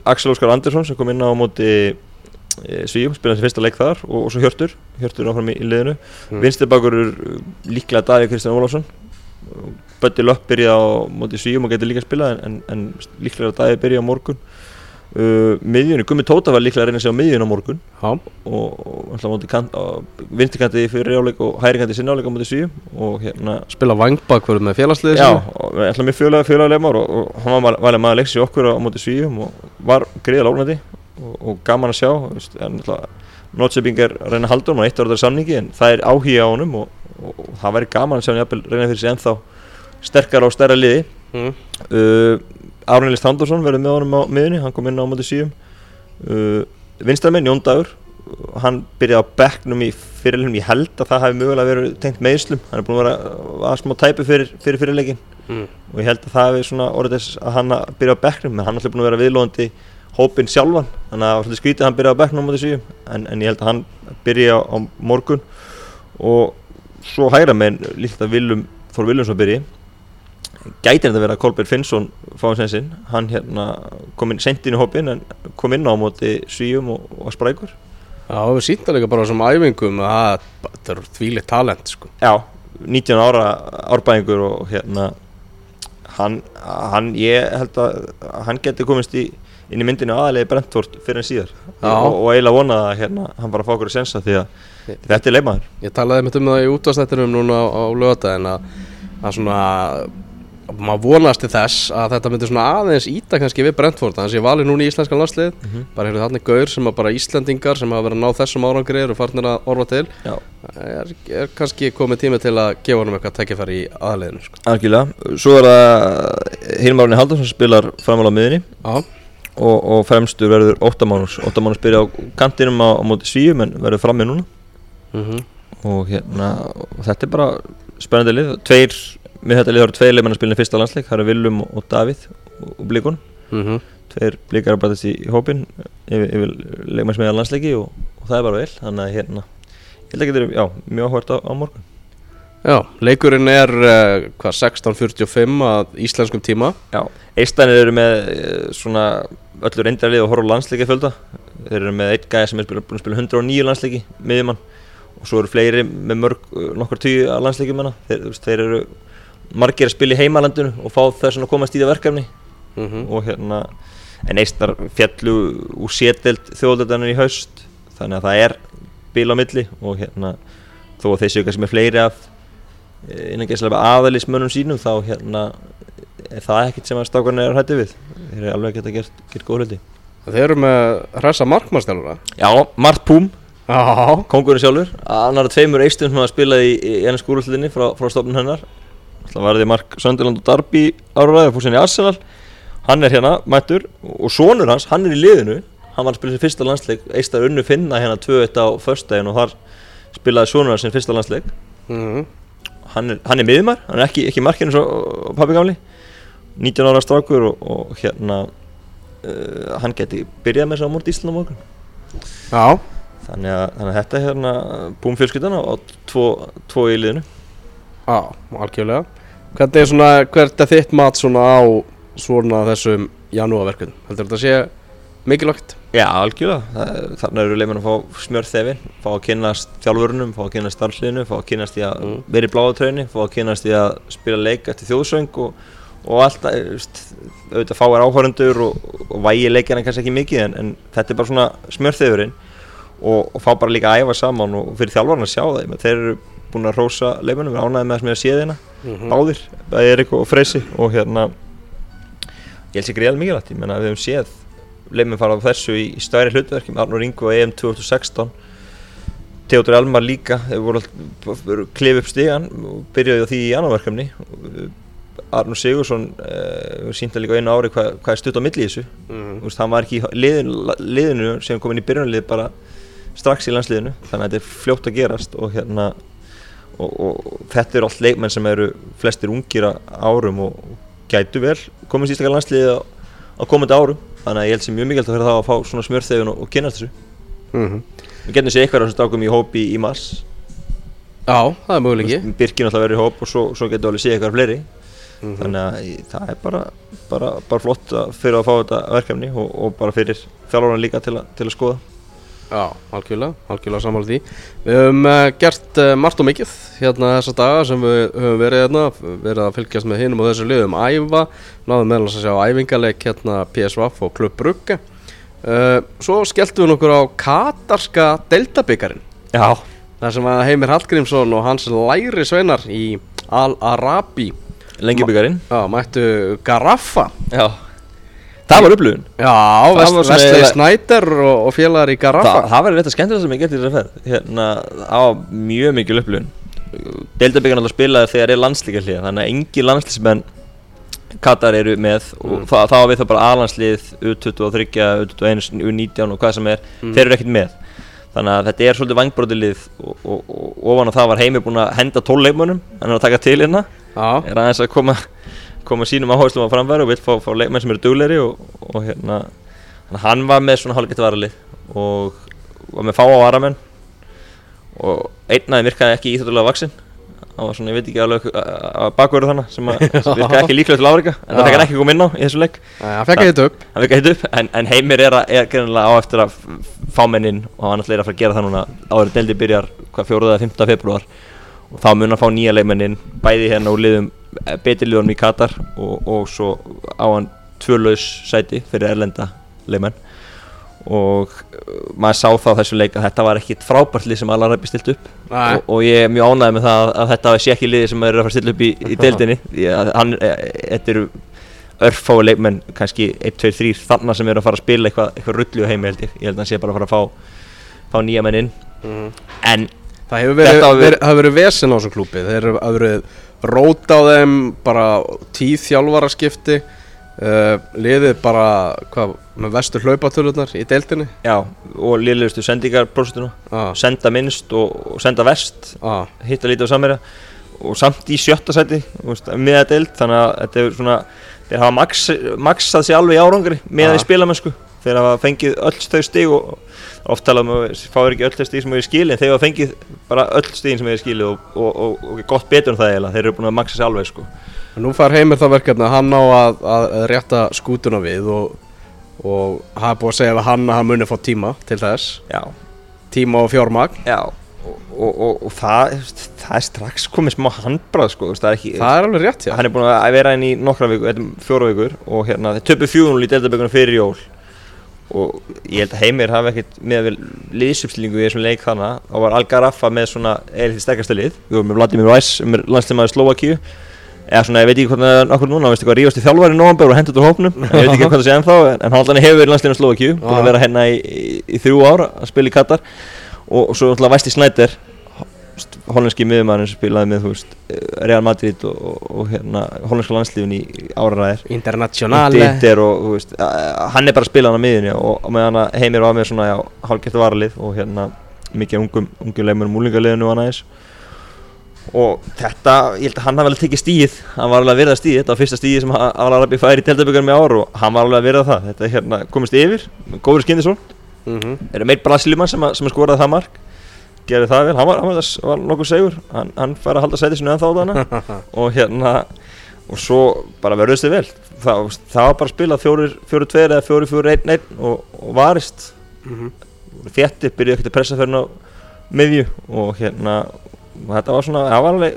Speaker 3: Axel Óskar Andersson sem kom inn á móti uh, Svíum, spilaði sem fyrsta leik þar og, og svo Hjörtur, Hjörtur áfram í, í liðinu
Speaker 2: Mm.
Speaker 3: mm. Vinstibakur líklega Davíð Kristján Ólafsson Bötti Löpp byrja á móti Svíum og getur líka spilað en, en, en líklega Davíð byrja á morgun uh, miðjunni, Gummi Tóta var líklega að reyna sig á miðjun á morgun.
Speaker 2: Já,
Speaker 3: og, og alltaf móti kant, vinstikanti fyrir áleik og hærikanti sinna áleik á móti Svíum og hérna
Speaker 2: spila vangbakvörð með félagsliði
Speaker 3: Já, og ætlum mér fjölega leimar og, og hann var valið maður leiks í okkur á móti svíum og var greiðal ónætti og, og gaman að sjá Notsebing er að reyna að halda honum á eitt áraðar samningi en það er áhuga á honum og, og, og það væri gaman að sjá hann reyna fyrir sig ennþá sterkar og stærra liði.
Speaker 2: Mm.
Speaker 3: uh, Árnilist Handarsson verður með honum á miðunni, hann kom inn á móti svíum uh, Vinstamenn, Jón Dagur hann byrjaði á bekknum í fyrirlunum ég held að það hefði mögulega verið tengt meðslum hann er búin að vera að smá tæpu fyrir, fyrir fyrirleikin
Speaker 2: Mm.
Speaker 3: og ég held að það hefði svona orðið þess að hann að byrja á bekknum en hann er alltaf búin að vera viðlóðandi hópinn sjálfan. Þannig að það var svolítið skrítið að hann byrja á bekknum á móti síðum en, en ég held að hann byrja á, á morgun. Og svo hægra meginn líkt að Viljum Þór Viljumsson byrji gæti þetta verið að Kolbjörn Finnsson fáið sen sinn. Hann hérna kom inn sent inn í hópinn en kom inn á móti síðum og, og sprækur.
Speaker 2: Já, við sýnda líka bara þessum æfingum að það- er þvílitt talent sko.
Speaker 3: Já, 19 ára árbæðingur og hérna hann, hann ég held að hann geti komist í, inn í myndinu aðalegi Brentford fyrir en síðar. Og, og eiginlega vonað að hérna, hann bara fá okkur að sensa því að þetta er leikmaður.
Speaker 2: Ég talaði mitt um það í útastættinum núna á, á lögadaginn að, að svona maður vonast til þess að þetta myndi svona aðeins íta kannski við Brentford þannig að ég valið núna í íslenskan landslið
Speaker 3: Mhm.
Speaker 2: bara hérna þannig gaur sem að bara Íslendingar sem hafa verið að ná þessum árangri eru farnir að orfa til. Er, er kannski komið tími til að gefa honum eitthvað tækifæri í aðliðinu sko.
Speaker 3: algjörlega. Svo er það Hilmarunni Haldarsson spilar framála á miðunni
Speaker 2: Já,
Speaker 3: og, og fremstur verður Óttamánus Óttamánus byrja á kantinum á, á móti svíum en verður frammi núna.
Speaker 2: Mm
Speaker 3: og hérna og þetta er bara spennandi lið. Tveir, með þetta lið eru tveir leikmenn að spila í fyrsta landsleik, það eru Willum og Davíð og, og Blíkun,
Speaker 2: mm
Speaker 3: tveir Blíkar að bætast í, hópin yfir, yfir leikmenn sem er landsleiki og, og það er bara vel, þannig að hérna ég held að getur, já, mjög áhvert á, á morgun.
Speaker 2: Já, leikurinn er uh, hvað 16.45 að íslenskum tíma?
Speaker 3: Já, Eistænir eru með eh, svona öllur reyndarlið og horf á landsleiki fjölda þeir eru með eitt gæði sem er búinn að spila 109 landsleiki, miðjumann. Og svo eru fleiri með mörg, eh, nokkur tíu landsleikjum hana, þeir, þeir eru margir að spila í heimalandinu og fá þess að komast í það verkefni.
Speaker 2: Mm
Speaker 3: og hérna en Eistnar fjallu úr sételd þjóðöldarinn í haust þannig að það er bíl á milli og hérna þó að þeir séu kannski með fleiri af eh, innan gæslega aðalismönnum sínum þá hérna er það ekkert sem að stákarnir er hætti við. Þeir eru alveg geta gert, gert góð hluti.
Speaker 2: Þeir eru með hressa markmannstjálfura
Speaker 3: Já, Mart Púm, kongurinn sjálfur. Annar tveimur eistum sem hafa spilað í, í enn skúrúslinni frá, frá stofnun hennar Það var því Mark Sönderland og Darby áraði og fór sinni Arsenal. Hann er hérna, mættur og sonur hans, hann er í liðinu. Hann var að spila sér fyrsta landsleik Eistar unnu finna hérna 2-1 á förstæðin og þar spilaði Sónunar sinn fyrsta landsleik.
Speaker 2: Mhm.
Speaker 3: hann er, hann er miðumar, hann er ekki, ekki markinu svo pabbi gamli. 19 ára strákur og, og hérna uh, hann geti byrjað með þess að mórt Ísland á morgun.
Speaker 2: Já,
Speaker 3: þannig að, þannig að þetta er hérna búum fjölskyldana á tvo, tvo í liðinu.
Speaker 2: Já, algjörlega Hvernig er svona, hvert er þitt mat svona á svona þessum janúarverkun? Heldur þetta sé mikilvægt?
Speaker 3: Já, algjörlega, þannig eru leikmenn að fá smjörþefin, fá að kynnast þjálfurunum, fá að kynnast starfsliðinu, fá að kynnast í að
Speaker 2: Mm.
Speaker 3: vera í bláðatröðinni, fá að kynnast í að spila leik eftir þjóðsöng og, og allt, eh, auðvitað fáir áhörundur og, og vægi leikina kannski ekki mikið en, en þetta er bara svona smjörþefurinn og, og fá bara líka að æfa saman og fyrir þjálfarinn að sjá meina, þeir eru búin að rósa leikmennum, við ánæðum með það sem ég að sé þeirna,
Speaker 2: Mhm.
Speaker 3: báðir, bæði Erik og Freysi og hérna, ég held sér greiðal mikilvægt, ég menna við höfum séð leifum fara á þessu í, í stæri hlutverki með Arnur Ingo EM 2016 Theodor Elmar líka þeir voru að klifa upp stigan og byrjaði á því í annarverkefni Arnur Sigursson uh, sínta líka einu ári hvað, hvað er stutt á milli í þessu. Þú veist, hann var ekki í liðinu, liðinu sem kom inn í byrjunarlið bara strax í landsliðinu. Þannig að þetta er fljótt að gerast og hérna og, og þetta eru allt leikmenn sem eru flestir ungir á árum og gætu vel komið sístakar landsliði á, á komandi árum. Þannig að ég held sem mjög mikilvægt fyrir það að fá svona smjörþefun og, og kynast þessu.
Speaker 2: Mhm.
Speaker 3: við getum sér eitthvað á þessum stákum í hópi í, í mars.
Speaker 2: Já, það er möguleiki.
Speaker 3: Birkin alltaf verið í hóp og svo, svo getur alveg séð eitthvað fleiri.
Speaker 2: Mhm.
Speaker 3: þannig að í- það er bara, bara, bara flott að- fyrir að fá þetta verkefni og, og bara fyrir þjálfurinn líka til, a, til að skoða
Speaker 2: Já, algjörlega, algjörlega sammála því. Við höfum uh, gert uh, margt og mikið hérna þessa daga sem við höfum verið hérna verið að fylgjast með hinum og þessu liðum. Æfa, náðum meðal að sjá æfingarleik hérna PSVF og Klubb Brugge. Uh, Svo skelltum við nokkur á Katarska Deltabyggarinn
Speaker 3: Já,
Speaker 2: þar sem að Heimir Hallgrímsson og hans læri sveinar í Al-Arabi
Speaker 3: lengi byggarinn
Speaker 2: Já, mættu Garaffa.
Speaker 3: Já Það var upplifun
Speaker 2: Já,
Speaker 3: Það
Speaker 2: Vest,
Speaker 3: var svona
Speaker 2: Vestley
Speaker 3: eiginlega-
Speaker 2: Snæder og, og félagar í Garaffa
Speaker 3: Það, það var þetta skemmtilega sem ég gert í þessari ferð. Hérna, það var mjög mikil upplifun. Deildabyggarinn alltaf spilaði þegar er landslíka hlið Þannig að engi landslísmenn Katar eru með og
Speaker 2: Mm.
Speaker 3: það, það var við það bara aðlandslið U23, U21, U19 og hvað sem er.
Speaker 2: Mm.
Speaker 3: Þeir eru ekkert með. Þannig að þetta er svolítið vangbrótilið og, og, og ofan á það var heimir búinn að henda tólleikmönnum Hann er að taka til hérna.
Speaker 2: Já,
Speaker 3: er aðeins að koma, sínum áherslum á framfæri og vil fá, fá leikmenn sem eru dugleiri og, og hérna að hann var með svona hálfgett varalið og var með fá á varamenn og einn aðeins virkaði ekki íþjóttulega vaksinn hann var svona, ég veit ekki alveg að bakverðu þannig sem, að, *laughs* sem virkaði ekki líklega til áreika en það fekk hann ekki koma inn á í þessu leik
Speaker 2: hann fekk að hita upp
Speaker 3: að upp en, en heimir er, að, er greinlega á eftir að fá menn inn og hann ætla er að fara að gera það núna áður en deildi byrjar hvað 4. eða 5. februar og þá mun hann fá nýja leikmenn inn bæði hérna úr liðum betri liðunum í Katar og, og svo á hann tvölaus sæti fyrir erlenda leikmenn. Og uh, maður sá þá þessu leik að þetta var ekkit frábært lið sem Al-Arabi stilt upp. Og, og ég er mjög ánægð með það að, að þetta sé ekki liði sem eru að fara að stilla upp í, í *laughs* deildinni. Að e, þetta eru örfái leikmenn, kannski 1, 2, 3 þarna sem eru að fara að spila eitthvað, eitthvað rullu heimi held ég, ég held að hann sé bara að fara að fá, fá nýja menn inn. En
Speaker 2: Það hefur verið,
Speaker 3: verið-
Speaker 2: verið, verið vesen á þessum klúpi Þeir eru- hafa verið rót á þeim bara tíð þjálfaraskipti uh, liðið bara hvað, með vestur hlaupatölunar í deildinni?
Speaker 3: Já, og liðlegustu sendingarprósituna
Speaker 2: ah,
Speaker 3: senda minnst og, og senda vest
Speaker 2: ah,
Speaker 3: hitta lítið á samverja og samt í sjötta veist, með að deild þannig að þetta er svona þeir hafa max, maxað sér alveg í árangri með
Speaker 2: Ja.
Speaker 3: því spilamennsku. Þeir hafa fengið öll þau stig og oft talað um að fáir ekki öll þau stig sem hefur skilið en þeir hafa fengið bara öll stigin sem hefur skilið og, og, og, og gott betur en það eiginlega. Þeir eru búin að maxa sér alveg sko.
Speaker 2: Nú fær heimir það verkefni að hann á að, að, að rétta skútuna við og, og hafa búið að segja við hann að hann muni fá tíma til þess.
Speaker 3: Já,
Speaker 2: tíma og fjármagn.
Speaker 3: Já. Og, og, og, og það, það er strax komið smá handbrað sko. Það er ekki
Speaker 2: Það er alveg rétt, já.
Speaker 3: Hann er búin að vera inn í nokkra vikur, fjóra vikur og hérna þeir töpu fjúnul í deltabökunum fyrir jól og ég held að Heimir hafi ekkert með vel liðsupstillingu í þessum leik þannig þá var Algaraffa með svona eða því sterkasta lið, við vorum með Vladimir Weiss sem er landslimaður Slovakíu eða svona, ég veit ekki hvernig það er okkur núna, veistu hvað rífast í þjálfari í november og hendur út úr hópnum. En ég veit ekki hvað það sé ennþá, en hann hefur verið landslimaður Slovakíu, búin að vera hérna í, í, í þrjú ár að spila í Katar. Og, og svo alltaf Væsti Snæder hollenski miðumæðurinn sem spilaði með veist, Real Madrid og, og, og hérna, hollenska landslífin í áraræðir
Speaker 2: Internationale.
Speaker 3: Inter og veist, hann er bara að spila hann á miðunni og, og með hann heimir var með svona já, hálfgeft varalið og hérna mikið ungum, ungum leimur úlingaliðinu og hann aðeins og þetta, ég held að hann hafi vel tekið stíð hann var alveg að virða stíð, þetta var fyrsta stíð sem Al-Arabi fær í teltaböggjum í ár og hann var alveg að virða það, þetta er hérna komist yfir. Góður skyndisón,
Speaker 2: mm -hmm.
Speaker 3: er meitt Brasiliumann sem, að- sem að skoraði það mark gerði það vel, hann var, hann var, var nokkuð segur hann, hann fær að halda sæti sinu ennþá á þarna. *laughs* Og hérna og svo bara verðist þið vel. Það, það var bara fjórir, fjórir tveir eða fjórir, fjórir, einn, einn og, og varist.
Speaker 2: Mhm.
Speaker 3: þétti, byrjuði ekkert að pressa fyrir á miðju. Og hérna og þetta var svona, það var alveg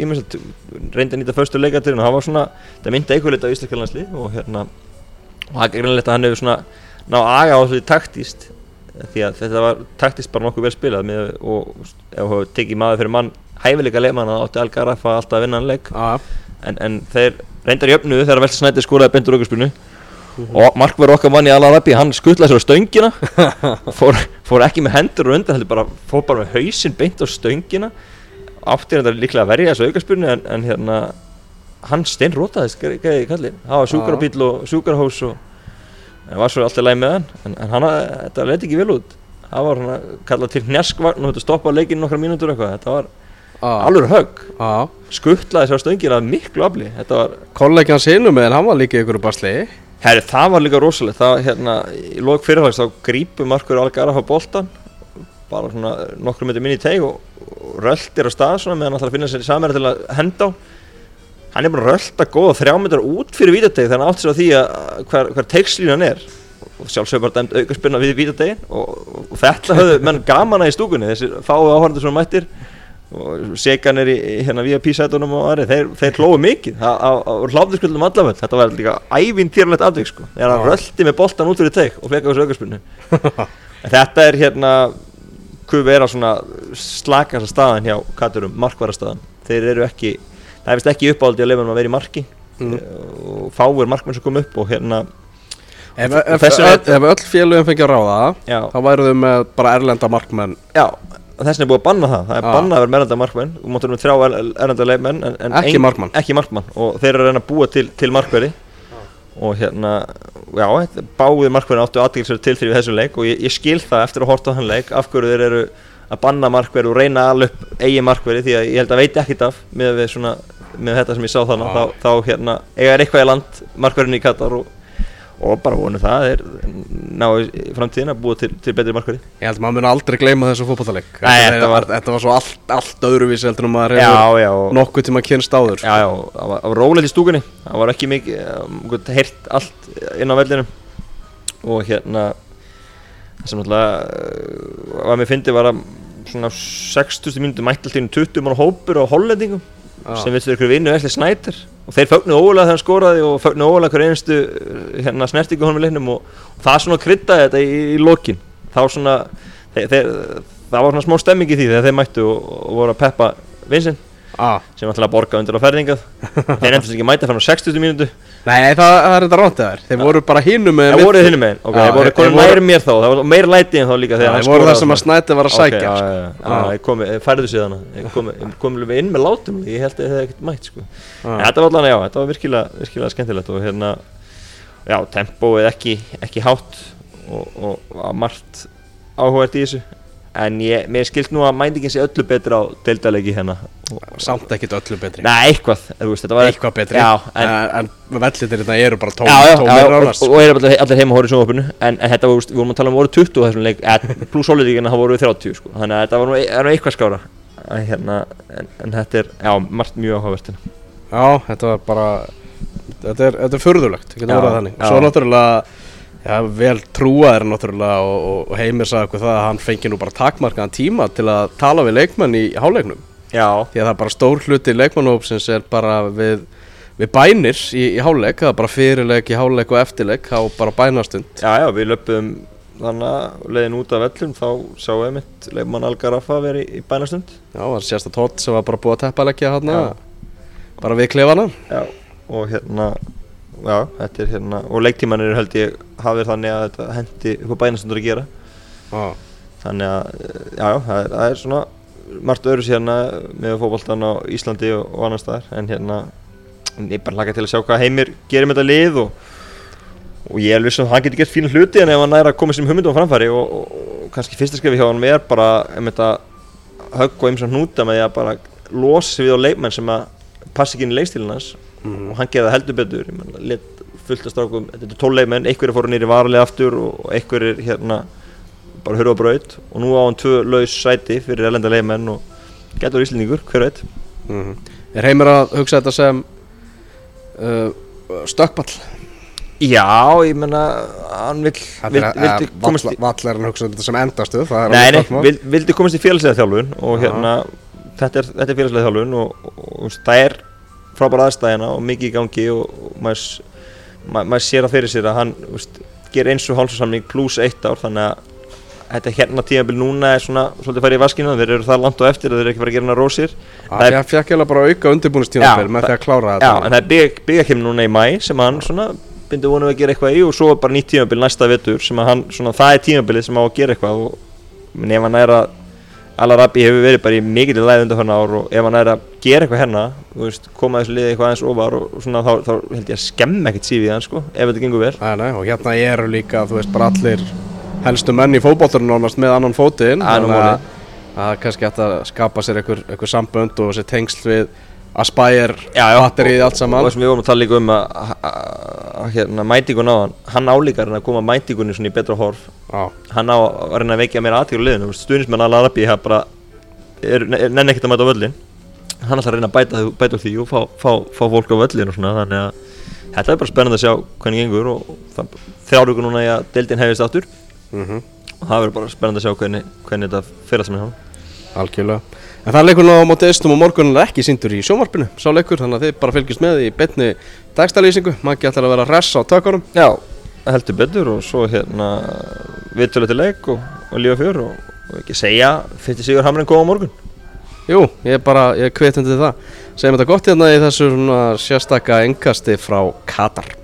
Speaker 3: ég myndi að reyndi að nýta föstu leikatirinn og það var svona, það myndi eitthvað litið á Íslandskan landslið og hérna og það er greinilegt að hann hefur svona ná aga á því taktíst því að þetta var taktíst bara nokkuð vel spilað með, og ef þú tekið maður fyrir mann hæfileika leikmann að átti Algarrafa alltaf að vinna hann leik en, en þeir reyndar jöfnuðu þegar Velta Snæti skoraði bendur aukarspunni og markverður okkar mann í Al-Arabi hann skuttlaði sér á stöngina fór, fór ekki með hendur og undan heldur bara, fór bara með hausinn beint á stöngina átti þetta líklega að verja þessu aukarspunni en, en hérna hann steinrótaðist það var sjúkarabíl og sjúkarhós og það var svo alltaf læg með hann en, en hann, þetta leti ekki vel út. Það var hann kallað til hnjaskvagn og stoppa leikinn nokkra mínútur eitthvað. Þetta var alveg högg.
Speaker 2: Já,
Speaker 3: skuttlaði sér á stöngina af miklu afli.
Speaker 2: Kollegin hans hinum en hann var líka ykkur basli.
Speaker 3: Herri, það var líka rosalegt, það hérna, í lók fyrirhags þá grípur Markur Algaraf á boltan, bara svona nokkru myndi minni í teig og, og röltir á stað svona meðan hann ætlar að finna sér samverð til að henda á. Hann er að rölda góða þrjá myndir út fyrir vítateg þannig að átt sér á því að að hver, hver teigslínan er. Og sjálfsögur bara dæmt aukarspunna við vítategin og, og, og þetta höfðu menn gaman að í stúkunni, þessir fáu áhörndur sem mættir. Og segan er í hérna VIP-sætunum og aðri, þeir, þeir hlóðu mikið á, á, á hláfniskullum allaföld, þetta var líka ævintýrlegt afdeg sko, þegar hann röldi með boltan út fyrir teik og fekk á þessu aukarspunni þetta er hérna hvað vera svona slakast staðan hjá Katurum, markvarastaðan. Þeir eru ekki, það er vist ekki uppáldi að lefa um að vera í marki.
Speaker 2: Mm.
Speaker 3: og fáir markmenn sem kom upp og hérna
Speaker 2: Ef, ef, ef,
Speaker 3: er-
Speaker 2: ef öll félögum fengi að ráða
Speaker 3: já,
Speaker 2: þá væruðu með bara erlenda markmenn.
Speaker 3: Já þess vegna er búið að banna það, það er bannað að vera með erlenda markmenn. Þú máttur með þrjá erlenda leikmenn en, en
Speaker 2: Ekki
Speaker 3: ein-
Speaker 2: markmann.
Speaker 3: ekki markmann. Og þeir eru að reyna að búa til, til markverði. Og hérna, já, þetta- báðir markverðin áttu aðtíkilsverð til fyrir þessum leik. Og ég, ég skil það eftir að horta á þann leik af hverju þeir eru að banna markverði og reyna að upp eigi markverði því að ég held að veit ekkit af með, við svona, með þetta sem ég sá þannig
Speaker 2: Já.
Speaker 3: þá, þá hérna, eiga er eitthvað í land markverðin í Katar og, og bara vonu það er ná í framtíðin að búa til, til betri markverði
Speaker 2: Ég held að maður mun aldrei gleyma þessu fótballtaleik
Speaker 3: Nei, þetta var-
Speaker 2: þetta var svo allt, allt öðruvísi heldur en maður
Speaker 3: Já,
Speaker 2: hefur
Speaker 3: já, og-
Speaker 2: nokkuð tíma kynst áður.
Speaker 3: Já, já, það var, var rólegt í stúkunni. Það var ekki mikið, um, heirt allt inn á vellinum. Og hérna Það sem náttúrulega uh, Hvað mér fyndi var að Svona 60 mínúti mætti alltaf inn 20 mann hópur á hollendingum.
Speaker 2: Já.
Speaker 3: Sem viltu ykkur vinnu eftir snætir og þeir fögnuðu ólega þegar hann skoraði og fögnuðu ólega hver einstu uh, hérna, snertingu honum í leiknum og, og það svona kryddaði þetta í, í lokin. Þá svona þeir, þeir, það var svona smá stemming í því þegar þeir mættu og, og voru að peppa vinsinn
Speaker 2: ah.
Speaker 3: sem ætlaði að borga undir á ferðingað *laughs* þeir nefndist ekki mæta fyrir á 60 mínútu
Speaker 2: Nei, það, það er þetta ránt eðar Þeir voru bara hinum með
Speaker 3: það voru þinnum meginn, ok,
Speaker 2: Já,
Speaker 3: þeir voru konum
Speaker 2: voru-
Speaker 3: nær mér þá það var meira læti en þá líka þegar
Speaker 2: Það
Speaker 3: hann
Speaker 2: voru það
Speaker 3: skoraði
Speaker 2: sem að snæti var að
Speaker 3: Ok,
Speaker 2: sækja. sko.
Speaker 3: já, já, já, færðu sig þannig komi alveg inn með látum ég held að það hefði ekkert mætt sko. þetta var allan, já, þetta var virkilega, virkilega skemmtilegt og hérna já, tempóið ekki, ekki hátt og, og, og margt áhugað í þessu en ég, mér skilt nú að mændingin sé öllu betra á deildalegi hérna.
Speaker 2: Samt ekkit öllu betri.
Speaker 3: Nei, eitthvað, veist, þetta var
Speaker 2: Eitthvað betri.
Speaker 3: Já,
Speaker 2: En,
Speaker 3: en,
Speaker 2: en vellitir þetta eru bara tóm,
Speaker 3: já, já,
Speaker 2: tómir
Speaker 3: og, og, og er allir, heima hóru í sjónvarpinu en, en þetta við vorum að tala um voru 20 á þessum leik pluss holiríkina þá voru við 30 sko. þannig að þetta var nú, er nú eitthvað skára hérna, en, en þetta er, já, margt mjög áhugavert hérna.
Speaker 2: Já, þetta var bara Þetta er, þetta er getur
Speaker 3: Já,
Speaker 2: orðað þannig.
Speaker 3: já.
Speaker 2: Svo náttúrulega Já, vel trúaðir náttúrulega og, og, og Heimir sagði okkur það að hann fengi nú bara takmarkaðan tíma til að tala við leikmenn í háleiknum
Speaker 3: Já,
Speaker 2: því að það er bara stór hluti leikmannhópsins er bara við, við bænir í, í háleik, það er bara fyrirleik í háleik og eftirleik á bara bænastund.
Speaker 3: Já, já, við löpum þannig að leiðin út af vellum þá sáum við mitt leikmann Algaraffa verið í, í bænastund.
Speaker 2: Já, það var sérsta tótt sem var bara búið að teppalegja hann
Speaker 3: Já.
Speaker 2: bara við klefana
Speaker 3: Já, og hérna já, þetta er hérna, og leiktímanir held ég hafið þannig að þetta hendi upp á bænastundur að gera.
Speaker 2: Já,
Speaker 3: þannig að, já, það er, það er svona margt öðru síðan með fókbaltan á Íslandi og, og annar staðar. En hérna ég er bara hlaka til að sjá hvað Heimir gerir með þetta lið og, og ég er alveg sem hann getur gert fína hluti en ef hann næra að koma sem humundum á framfæri og, og, og kannski fyrsta skrefi hjá hann er bara um þetta högg og eins og hnúta með því að bara losa sig við á leikmenn sem að passa ekki inn í leikstílinn hans
Speaker 2: Mhm.
Speaker 3: og hann gerði það heldur betur lit fullt af strákum, þetta er tól leikmenn einhverjir fóru nýri varlega aftur og einhverjir hérna bara hurfa á braut og nú á hann tvö laus sæti fyrir elenda leikmenn og getur íslendingur, hver veit
Speaker 2: Mhm. Er heimur að hugsa þetta sem uh, stökkball?
Speaker 3: Já, ég menna hann vill, vill, vildi komast í
Speaker 2: Vall er hann að hugsa þetta sem endastuð Það er
Speaker 3: Nei, nei, vildi komast í félagslega þjálfun og hérna þetta er, þetta er félagslega þjálfun og, og, og, og það er frábæra aðstæðina og mikið í gangi og, og maður, s- ma, maður sér að fyrir sér að hann úst, ger eins og hálfsarsamning pluss eitt ár þannig að þetta hérna tímabil núna er svona svolítið farið í vaskinu þeir eru það langt og eftir þeir eru ekki fara að gera hana rósir
Speaker 2: Það er ég bara auka undirbúinustíðanfél
Speaker 3: Já,
Speaker 2: með því að klára
Speaker 3: Já,
Speaker 2: þetta.
Speaker 3: en það er kemur núna í mæ sem hann svona bindi vonum að gera eitthvað í og svo er bara nýtt tímabil næsta vetur sem að hann, svona það er tímabilið sem á að gera eitthvað og er að Alarabi hefur verið bara í mikill læð undan hvernig ár og ef hann er að gera eitthvað hérna veist, koma þessu liði eitthvað aðeins ofar og, svona þá, þá held ég að skemma ekkert sífið hann sko, ef þetta gengur vel.
Speaker 2: Nei, nei, og hérna eru líka, þú veist, bara allir helstu menn í fótbolturinn nánast með annan fótinn þannig að það kannski hægt að skapa sér einhver, sambönd og þessi tengsl við Aspire, batterið allt
Speaker 3: og
Speaker 2: saman
Speaker 3: það sem við vorum að tala líka um að, að, að hérna, mætingun á hann hann álíkar hann að koma mætingunni svona í betra horf.
Speaker 2: Já,
Speaker 3: hann á að reyna að vekja meira aðtíkur liðinu stuðnismenn allar Arabi það bara er, er nenni ekkert að mæta völlin hann ætlar að reyna að bæta, bæta því og fá, fá, fá fólk á völlin og svona þannig að þetta er bara spennandi að sjá hvernig gengur og það þrjár ykkur núna í að deildin hefist aftur.
Speaker 2: Mm
Speaker 3: og það verður bara spennandi að sjá hvernig, hvernig þetta fyrir að sem hann
Speaker 2: algjörlega. En það leikur nú á móti eistum og morgun er ekki síndur í sjónvarpinu. Sá leikur, þannig að þið bara fylgjast með í betni dagstælýsingu Maggi ætlar að vera hress á tökunum.
Speaker 3: Já, heldur betur og svo hérna viðtölu til leik og, og lífa fjör og, og ekki segja fyrsti sigur hamrin koma á morgun.
Speaker 2: Jú, ég er bara, ég er hvetjandi til það. Segjum þetta gott hérna í þessu svona sérstaka engasti frá Katar